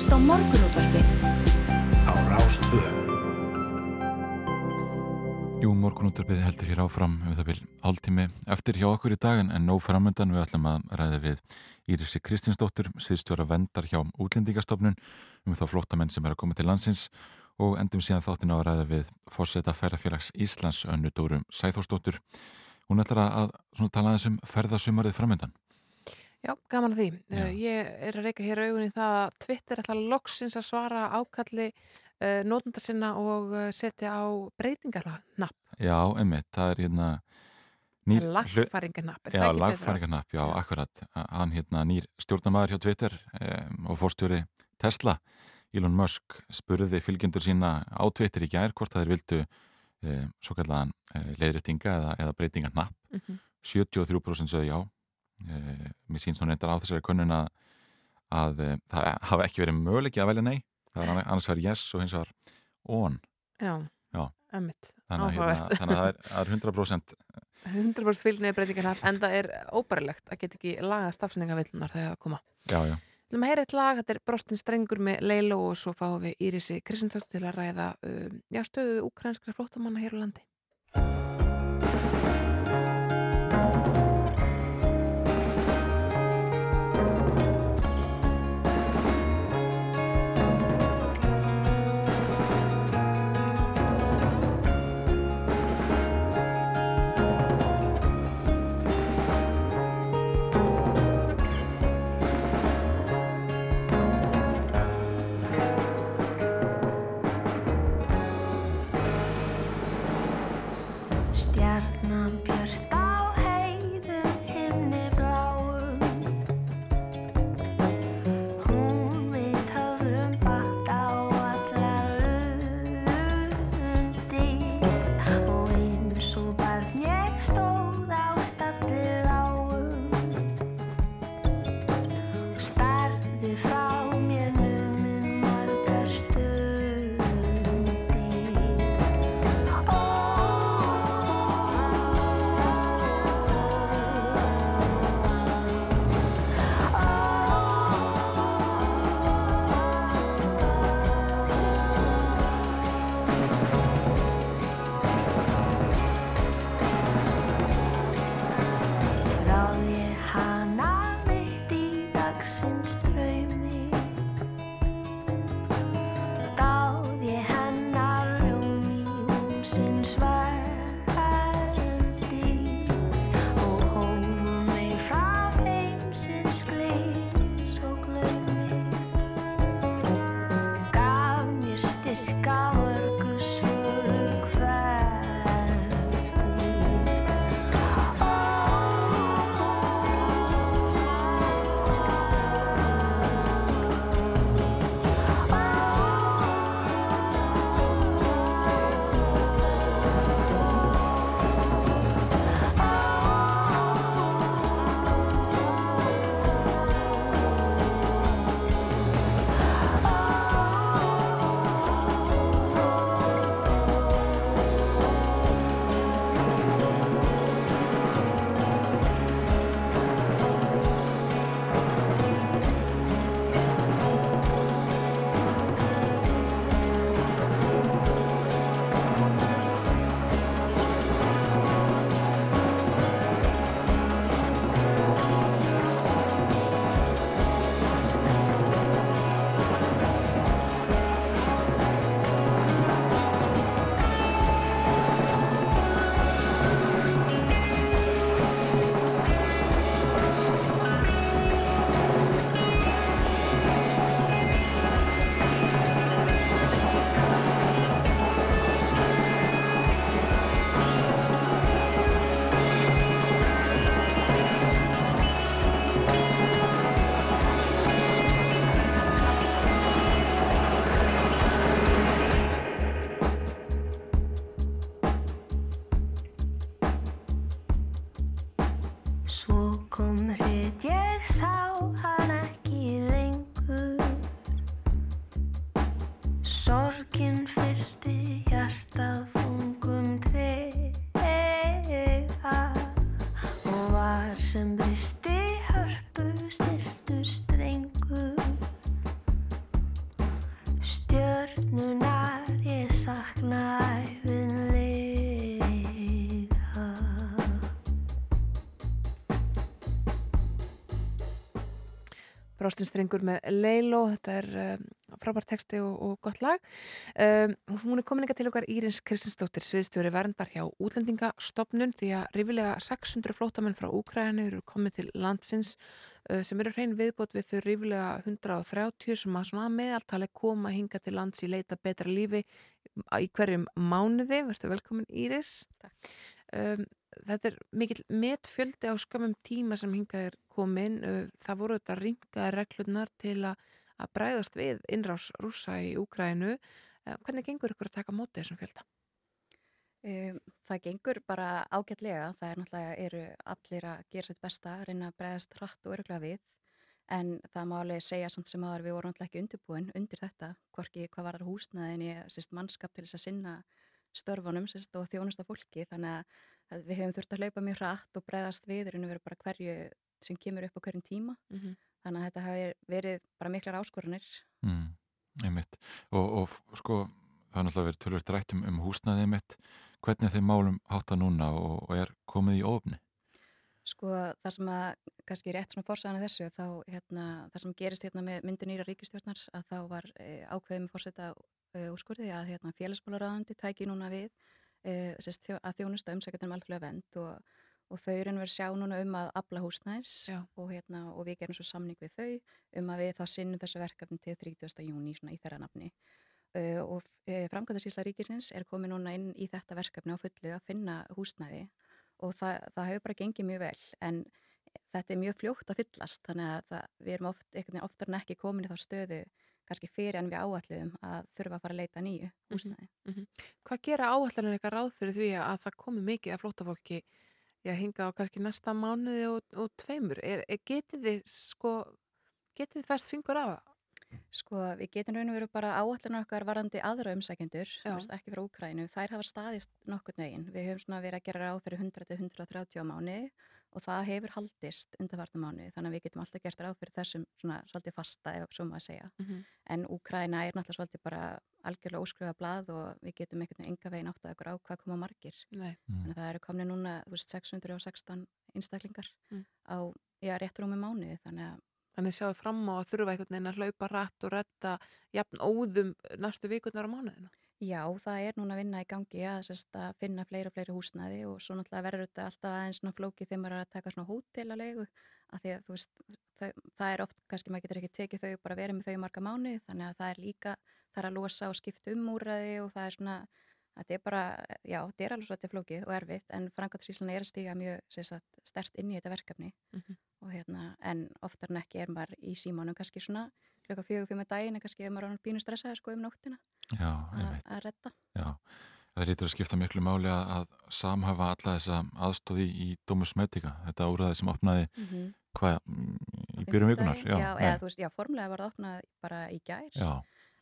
hlusta á morgunútvarpið á Rástvö. Jú, morgunúttarpið heldur hér áfram um það byrj hálftími eftir hjá okkur í dagan en nóg framöndan við ætlum að ræða við Írisi Kristinsdóttur, sviðstjóra vendar hjá útlendingastofnun um þá flóttamenn sem er að koma til landsins og endum síðan þáttin á að ræða við fórseta ferðarfélags Íslands önnu Dórum Sæþórsdóttur. Hún ætlar að svona, tala aðeins um ferðasumarið framöndan. Já, gaman að því. Já. Ég er að reyka hér augunni það að Twitter ætla loksins að svara ákalli uh, nótundar sinna og uh, setja á breytingarnapp. Já, einmitt, það er hérna nýr... Lagfæringarnapp, er Já, það ekki betra? lagfæringarnapp, já, akkurat. Hann hérna nýr stjórnamaður hjá Twitter um, og fórstjóri Tesla, Elon Musk, spurði fylgjendur sína á Twitter í gær hvort það er vildu um, svo kallaðan uh, leiðréttinga eða, eða breytingarnapp. Mm -hmm. 73% sögðu já. Uh, mér síns hún reyndar á þessari könnun að, að uh, það hafa ekki verið möguleiki að velja nei. Það var annars var yes og hins var on. Já, Já. að, hérna, áhugavert. þannig að það er, það er 100% 100% fylgniði breytingarnapp, en það er óbærilegt að geta ekki laga stafsningavillunar þegar það koma. Já, já. Erum að heyra eitt lag, þetta er Brostin Strengur með Leilo og svo fáum við Írisi Kristendótt til að ræða um, já, stöðu ukrainskra flóttamanna hér á landi. Brástinstrengur með Leilo, þetta er um, frábært texti og, og gott lag. Um, hún er komin til okkar Írins Kristinsdóttir, sviðstjóri verndar hjá útlendingastofnun því að rífilega 600 flótamenn frá Úkræni eru komið til landsins uh, sem eru hrein viðbót við þau rífilega 130 sem að svona að meðaltali koma hinga til lands í leita betra lífi í hverjum mánuði. Verður velkomin Íris. Takk. Um, þetta er mikill metfjöldi á skömmum tíma sem hingað er komin það voru þetta ringaði reglurnar til að, að bræðast við innrás rúsa í Úkrænu hvernig gengur ykkur að taka mótið þessum fjölda? Það gengur bara ágætlega. Það er náttúrulega eru allir að gera sitt besta að reyna að bræðast hratt og öruglega við. En það má alveg segja samt sem aðar við vorum alltaf ekki undirbúin undir þetta hvorki hvað var húsnaðin í mannskap til þess að sinna störfunum sérst, og þjónusta fólki. Þannig að við hefum þurft að hlaupa mjög hratt og breyðast við en við erum bara hverju sem kemur upp á hverjum tíma mm -hmm. þannig að þetta hafi verið bara miklar áskoranir mm, Einmitt og, og sko það er náttúrulega verið tölvöld rætt um, um húsnaðið mitt hvernig þeim málum hátta núna og, og er komið í ofni? Sko það sem að kannski rétt svona fórsæðan þessu þá hérna það sem gerist hérna með myndin íra ríkistjórnar að þá var e, ákveðum fórsætta e, úrskurði að hérna, félagsbólaráðandi tæki núna við e, þjó, að þjónusta umsækjandum alþjóðlega vend og, og þau eru verið sjá núna um að abla húsnæðis og, hérna, og við gerum svo samning við þau um að við þá sinnum þessu verkefni til 30. júni í þeirra nafni uh, og e, framkvæmdarsýsla ríkisins er komið núna inn í þetta verkefni á fullu að finna húsnæði og það, það hefur bara gengið mjög vel en þetta er mjög fljótt að fyllast þannig að það, við erum oft, oftar en ekki komin í þá stöðu kannski fyrir en við áalliðum að þurfa að fara að leita nýju húsnæði. Mm -hmm. Hvað gera áallanir eitthvað ráð fyrir því að það komi mikið af flótafólki að hinga á kannski næsta mánuði og, og tveimur? Er, er, getið þið sko, getið þið fæst fingur af það? Sko við getum raun og veru bara áallunar okkar varandi aðra umsækjendur, ekki frá Úkrænu, þær hafa staðist nokkur nögin. Við höfum svona verið að gera ráð fyrir 100-130 á mánuði og það hefur haldist undarvartum mánuði þannig að við getum alltaf gert ráð fyrir þessum svona svolítið fasta ef svo maður segja. Mm -hmm. En Úkræna er náttúrulega svolítið bara algjörlega óskrifa blað og við getum einhvern veginn enga veginn átt að okkur á hvað koma margir. Nei. Þannig að það eru komni núna veist, 616 einstaklingar mm. á já, réttur um mánuði þannig að Þannig sjáum við fram á að þurfa einhvern veginn að hlaupa rætt og retta jafn óðum næstu vikurnar á mánuðina. Já, það er núna að vinna í gangi að, sérst, að finna fleiri og fleiri húsnæði og svo náttúrulega verður þetta alltaf aðeins svona flókið þegar maður er að taka svona hótelalegu að því að þú veist, þau, það er oft, kannski maður getur ekki tekið þau bara verið með þau marga mánu þannig að það er líka, það er að losa og skipta um úræði og það er svona, þetta er bara, já, þetta er alveg svolítið flókið og erfitt en Frankværtarsíslan er að stiga mjög stert inn í þetta verkefni mm -hmm. og hérna, en oftar en ekki er maður í símánum kannski svona klukka fjögur fyrir með daginn en kannski er maður bínu stressaði sko um nóttina Já, að redda. Já, það er eitthvað að skipta miklu máli að, að samhafa alla þessa aðstóði í Domus Medica, þetta úræði sem opnaði mm -hmm. hvað í byrjum vikunar? Já, já, eða, veist, já, formlega var það opnað bara í gær, já.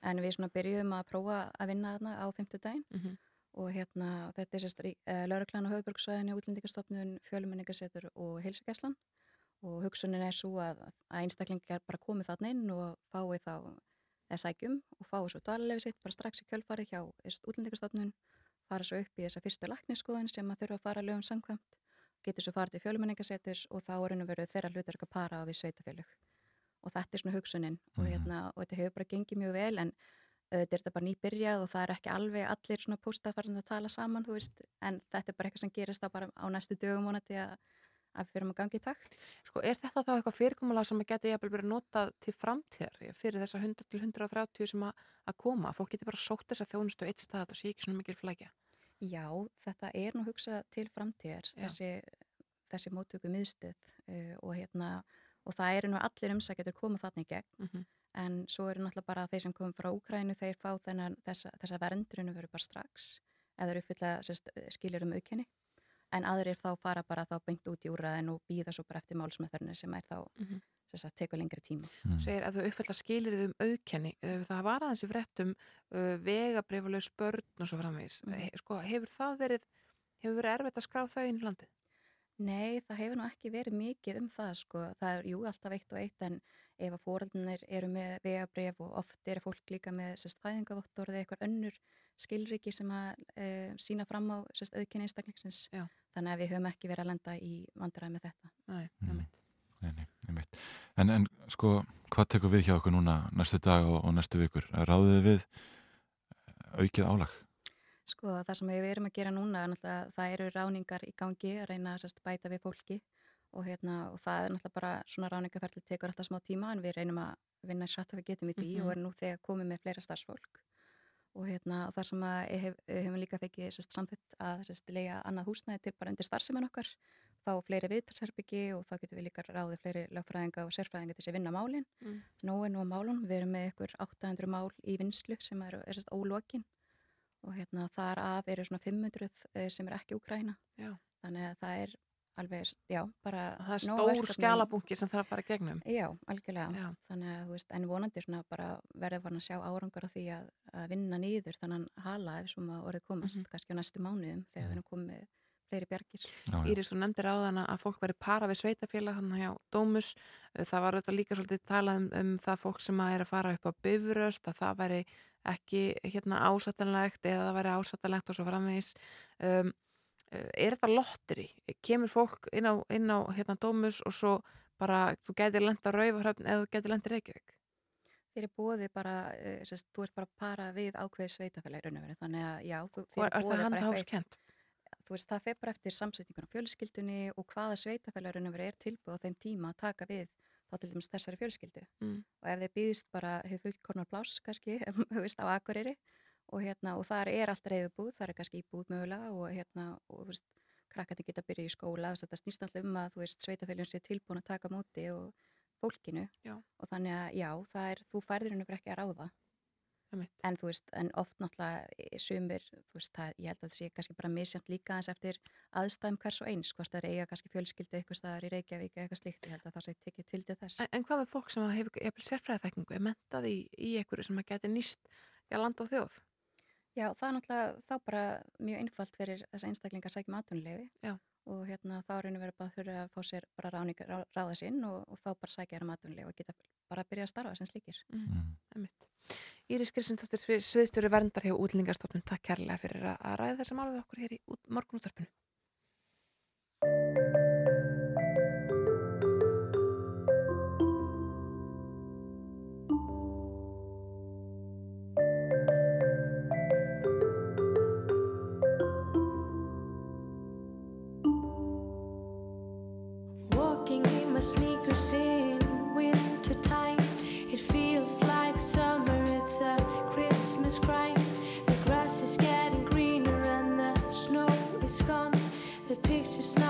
en við svona byrjuðum að prófa að vinna þarna á fymtudaginn mm -hmm. og hérna þetta er sérst uh, lauruglan og höfuborgsvæðinni, útlendingastofnun, fjölumenningasetur og heilsugæslan og hugsunin er svo að, að einstaklingar bara komið þarna inn og fái þá sækjum og fái svo dvalarlefi sitt bara strax í kjölfari hjá útlendingastofnun fara svo upp í þessa fyrstu lakniskoðun sem að þurfa að fara lögum samkvæmt getur svo farið til fjölumenningaseturs og þá er henni verið þeirra hlutur að para á við sveitafélug og þetta er svona hugsunin mm. og, hérna, og þetta hefur bara gengið mjög vel en þetta er þetta bara nýbyrjað og það er ekki alveg allir svona póstafarinn að tala saman veist, en þetta er bara eitthvað sem gerist á, á næstu dögum vonandi að að við fyrir að gangi í takt. Sko er þetta þá eitthvað fyrirkomulega sem að geta jæfnvel verið notað til framtíðar fyrir þessar 100-130 sem að, að koma? Fólk getur bara sótt þess að þjónustu eitt stað og sé ekki svona mikil flækja? Já, þetta er nú hugsað til framtíðar, þessi, þessi móttöku miðstöð uh, og, hérna, og það eru nú allir umsækjadur komað þarna í gegn mm -hmm. en svo eru náttúrulega bara þeir sem komum frá Úkrænu þeir fá þennan, þessa, þessa verndurinu verið bara strax eða eru fulla skilir um auðkenni en aðrir þá fara bara þá beint út í úrraðin og býða svo bara eftir málsmeðferðinu sem er þá mm -hmm. sem sagt, tekur lengri tíma. Mm. Segir að þau uppfælla skilir um auðkenni, það var aðeins í frettum uh, vegabrifalög spörn og svo framvegis, Mm. He, sko, hefur það verið hefur verið erfitt að skrá þau inn í landið? Nei, það hefur nú ekki verið mikið um það sko, það er jú alltaf eitt og eitt en ef að fóröldinir eru með vegabrif og oft eru fólk líka með sérst fæðingavottor eða eitthvað önnur skilriki sem að e, sína fram á sérst auðkenni einstaklingsins Já. Þannig að við höfum ekki verið að lenda í vandræði með þetta. Nei, mm. nei, nei, nei, en, en sko hvað tekur við hjá okkur núna næstu dag og, og næstu vikur? Ráðið þið við eh, aukið álag? Sko það sem við erum að gera núna er það eru ráningar í gangi að reyna að bæta við fólki og, hérna, og það er náttúrulega bara svona ráningaferðli tekur alltaf smá tíma en við reynum að vinna satt og við getum í því Mhm. og erum nú þegar komið með fleira starfsfólk og hérna það sem að ég hef, hefum líka fekið samþitt að sérst, lega annað húsnæði til bara undir starfsemin okkar þá fleiri viðtalsherbyggi og þá getum við líka ráðið fleiri lögfræðinga og sérfræðinga til þess að vinna málin Mm. nú er nú málun, við erum með ykkur 800 mál í vinslu sem eru er sérst ólókin og hérna þar af eru svona 500 eh, sem er ekki Úkræna Já. þannig að það er alveg, já, bara Það er stór skjalabunki sem þarf að fara gegnum. Já, algjörlega. Já. Þannig að, þú veist, en vonandi svona bara verður farin að sjá árangur af því að, að vinna nýður þannig hala ef svo maður orðið komast Mhm. kannski á næstu mánuðum þegar við erum komið með fleiri bjargir. Íris, þú nefndir á þann að fólk veri para við sveitafélag hann hjá Dómus. Það var auðvitað líka svolítið talað um, um það fólk sem að er að fara upp á bifröst, að það væri ekki hérna ásættanlegt eða það væri ásættanlegt og svo framvegis. Um, er þetta lotteri? Kemur fólk inn á, inn á hérna Dómus og svo bara þú gæti lenda rauvarhöfn eða þú gæti lenda Reykjavík? Þeir eru bóðið bara, uh, sérst, þú ert bara að para við ákveðið sveitafélagi raunverið, þannig að já, þú, Og er það handahófskennt? Þú veist, það fer bara eftir samsetningun á fjölskyldunni og hvaða sveitafélagi raunverið er tilbúið á þeim tíma að taka við þá til dæmis þessari fjölskyldu. Mm. Og ef þeir býðist bara hefur fullkornar pláss kannski, [laughs] þú veist, á Akureyri og hérna, og þar er allt reyðubúð, þar er kannski íbúð mögulega og hérna, og þú veist, krakkandi geta að byrja í skóla, þess að þetta snýst alltaf um að þú veist, sveitafélagun sé tilbúin að taka móti og fólkinu Já. og þannig að já, það er, þú færður henni bara ekki að ráða en þú veist, en oft náttúrulega eh, sumir, þú veist, það, ég held að það sé kannski bara misjant líka eins eftir aðstæðum hvers og eins, hvort það er eiga kannski fjölskyldu eitthvað staðar í Reykjavík eitthvað slíkt, ég held að það sé tekið til til þess. En, en hvað með fólk sem hefur sérfræðaþekkingu, er mentað í, í einhverju sem að geti nýst í að landa á þjóð? Já, það er náttúrulega þá bara mjög einfalt fyrir þessa einstaklingar að sækja matunleifi Já. og hérna þá raunum verið bara þurfa að fá sér bara ráning, rá, ráða sinn og, og þá bara sækja þér matunleifi og geta bara að byrja að starfa sem slíkir. Mm. Íris Kristindóttir, sviðstjóri verndar hjá útlendingastofnun, takk kærlega fyrir að, að ræða þessa málu við okkur hér í út, morgunúttarpinu. Sneakers in winter time. It feels like summer, it's a Christmas cry. The grass is getting greener and the snow is gone. The picture's now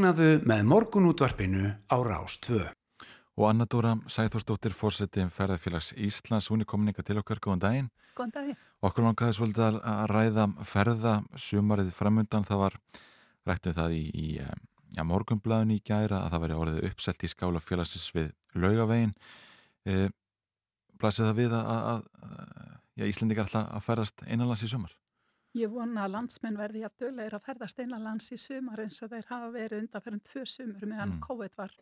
Vaknaðu með morgunútvarpinu á Rás 2. Og Anna Dóra Sæþórsdóttir, fórseti ferðarfélags Íslands, hún er komin til okkar, góðan daginn. Góðan daginn. Okkur langaði svolítið að- ræða ferða sumarið framundan, það var rættið það í, í eh, ja, morgunblæðinu í gæra að það væri orðið uppselt í skála félagsins við laugavegin. E, Blasið það við að, að, að ja, Íslendingar ætla að ferðast einanlands í sumar? Ég vona að landsmenn verði að dölegir að ferðast innanlands í sumar eins og þeir hafa verið undanferðin tvö sumur meðan Mm. COVID var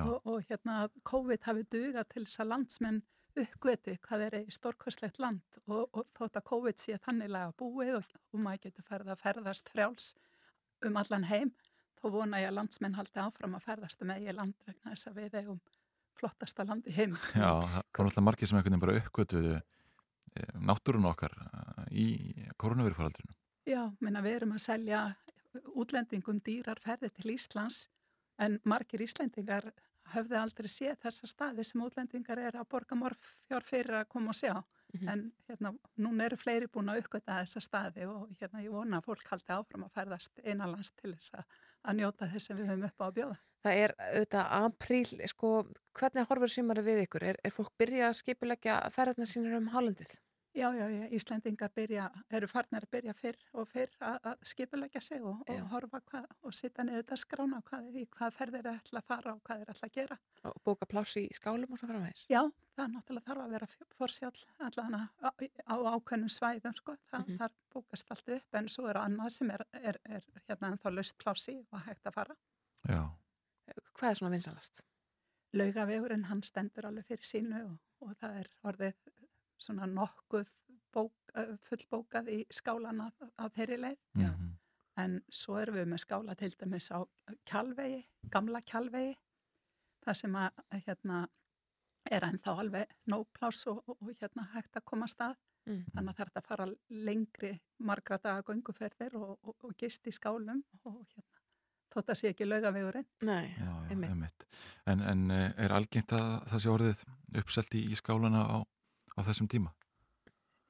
og, og hérna að COVID hafi dugað til þess að landsmenn uppgötu hvað er í stórkvæslegt land og, og þótt að COVID sé þannilega búið og, og maður getur ferða að ferðast frjáls um allan heim þá vona ég að landsmenn haldi áfram að ferðast um eigi land vegna þess að við eigum flottasta land í heim. Já, það var alltaf margir sem einhvern veginn bara uppgötuðu náttúrun okkar eh, í koronavirfaraldrinu. Já, minna við erum að selja útlendingum dýrar ferði til Íslands en margir Íslendingar höfðu aldrei séð þessa staði sem útlendingar er að borga morfjár fyrir að koma og sjá. En hérna, núna eru fleiri búin að uppgöta þessa staði og hérna ég vona að fólk haldi áfram að ferðast einanlands til þess að, að njóta þess sem við höfum upp á að bjóða. Það er auðvitað apríl, sko, hvernig horfur sumari við ykkur? Er, er fólk byrjað að skipulegja ferðarna sínur um hálendið? Já, já, já, Íslendingar byrja, eru farnir að byrja fyrr og fyrr að, skipulegja sig og, og horfa hvað og sita niður þetta skrána hvað, í hvað ferðir er ætla að fara og hvað er ætla að gera. Og bóka pláss í skálum og svo framvegis? Já, það er náttúrulega þarf að vera fórsjálf allan á, á ákveðnum svæðum, sko, Þa, Mhm. þar bókast allt upp en svo er annað sem er, er, er hérna ennþá löst plássi og hægt að fara. Já. Hvað er svona vinsalast? Laugavegurinn, hann stendur alveg fyrir sínu og, og það er orðið svona nokkuð bók, fullbókað í skálana á þeirri leið. Já. En svo erum við með skála til dæmis á kjálvegi, gamla kjálvegi, það sem að hérna er ennþá alveg nógplás og, og, og hérna hægt að koma að stað. Mm. Þannig að það er að fara lengri margra daga gönguferðir og, og, og gist í skálum og hérna þótt að sé ekki laugavegurinn. Nei, Já, já, einmitt. En, en eh, er algengt að það sé orðið uppselt í, í skálana á, á þessum tíma?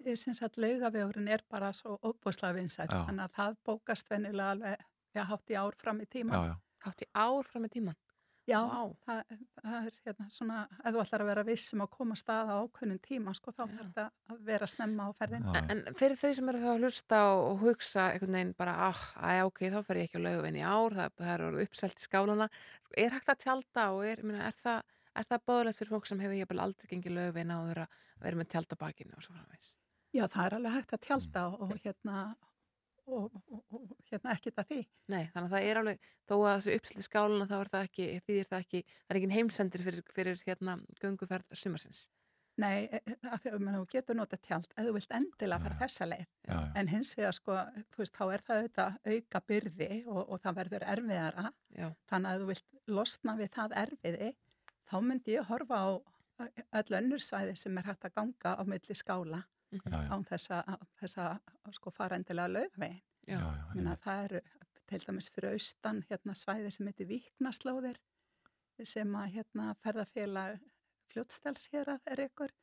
Ég syns að laugavegurinn er bara svo óbúslega vinsætt, Já. þannig að það bókast venjulega alveg, já, hátt í ár fram í tíma. Já, já. Hátt í ár fram í tíman? Já, Vá. það, það er hérna svona, ef þú ætlar að vera vissum að koma að staða á ákveðnum tíma, sko, þá þarf þetta að vera snemma á ferðin. En, en fyrir þau sem eru þá að hlusta og, hugsa einhvern veginn bara, ah, að ok, þá fer ég ekki á laugavinn í ár, það, það er orðið uppselt í skálana. Er hægt að tjálta og er, minna, er það, er það bóðilegt fyrir fólk sem hefur jafnvel aldrei gengið laugavinn áður að vera með tjaldabakinu og svo framvegs? Já, það er alveg hægt að tjálta og, og hérna, og, og, og hérna ekkert að því. Nei, þannig að það er alveg, þó að þessu uppselt í skálana þá er það ekki, þýðir það ekki, það er ekki heimsendir fyrir, fyrir hérna gönguferð sumarsins. Nei, e, e, af því að þú getur nota tjald ef þú vilt endilega fara þessa leið. Já, já. En hins vegar, sko, þú veist, þá er það auðvitað auka byrði og, og það verður erfiðara. Já. Þannig að ef þú vilt losna við það erfiði, þá myndi ég horfa á öll önnur svæði sem er hægt að ganga á milli skála. Án þess að, þess að sko, fara endilega laugvegin. Já, já, Minna, það eru til dæmis fyrir austan hérna, svæði sem heitir Víknaslóðir sem að hérna, ferðafélag fljótstels hér að er ykkur.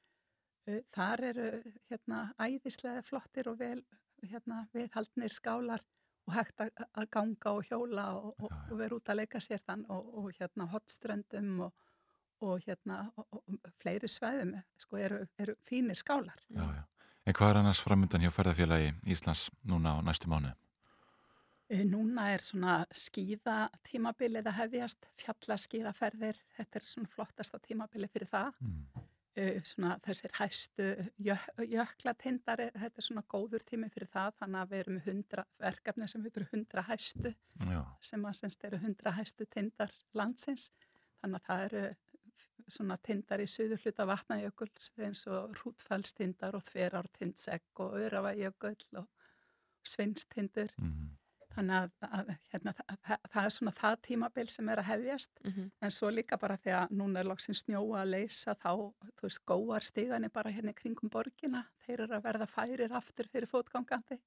Þar eru hérna, æðislega flottir og vel hérna, viðhaldnir skálar og hægt að, að ganga og hjóla og, og, og vera út að leika sér þann og, og hérna hotströndum og, og hérna og, og fleiri sveðum sko eru, eru fínir skálar. Já, já. En hvað er annars framöndan hjá ferðarfélagi Íslands núna á næstu mánu? Eh, Núna er svona skíða tímabilið að hefjast, fjallaskíðaferðir, þetta er svona flottasta tímabilið fyrir það. Mm. Eh, Svona þessir hæstu jö, jöklatindar, er- þetta er svona góður tími fyrir það, þannig að við erum hundra verkefni sem við erum hundra hæstu, Já. sem að semst eru hundra hæstu tindar landsins. Þannig að það eru svona tindar í suður hluta vatnajökuls eins og rútfælstindar og þverártindsegg og örafajökull og svinstindur. Mhm. Þannig að, að hérna, það, það, er svona það tímabil sem er að hefjast Mhm. en svo líka bara þegar núna er loksins snjóa að leysa þá, þú veist, góar stíganir bara hérna í kringum borgina, þeir eru að verða færir aftur fyrir fótgangandi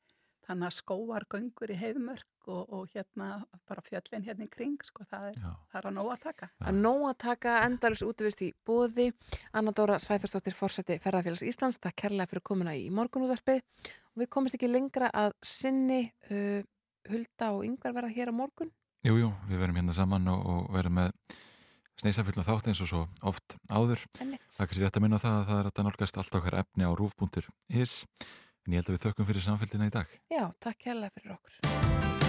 þannig að skóar göngur í heimörk og, og hérna bara fjöllin hérna í kring sko það er, það er að nóa að taka. Að nóa að taka, endalus útvist í bóði Anna Dóra Sæþurstóttir fórseti Ferðarfélags Íslands, það kærlega fyrir komuna í morgunúðarpið og við komist ekki lengra að sinni uh, Hulda og Yngvar verða hér á morgun. Jújú, jú, við verðum hérna saman og, og verðum með sneisafull að þátt eins og svo oft áður. Það er rétt að minna það að það er að nálgast allt okkar efni á rúfbúndir his En ég held að við þökkum fyrir samfélgina í dag. Já, takk hella fyrir okkur.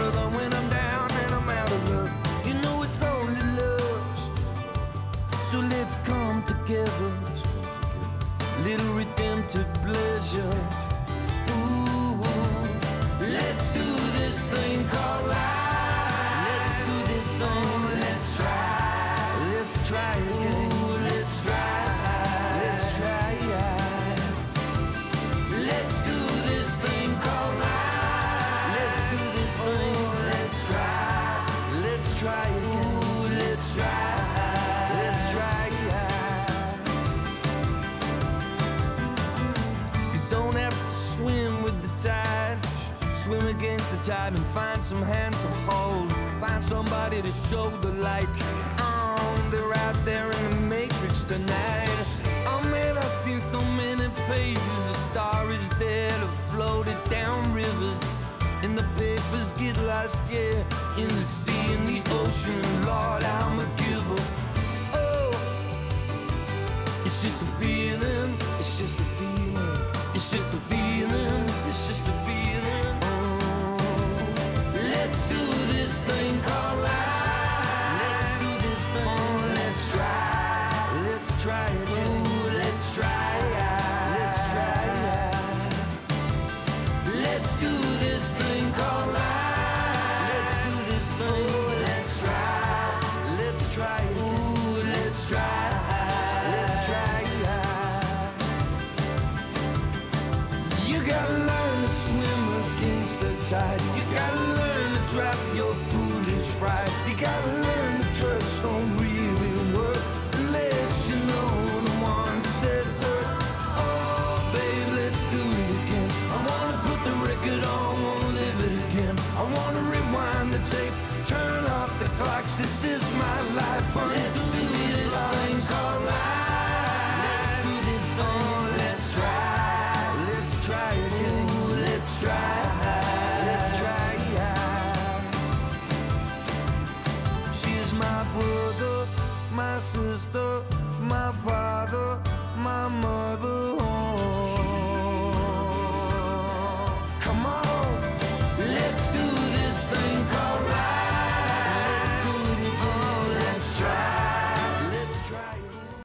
over the winter. to show the light. Oh, they're out there in the matrix tonight. Oh man, I've seen so many pages. A star is dead, have floated down rivers. And the papers get lost, yeah, in the sea, in the ocean, Lord.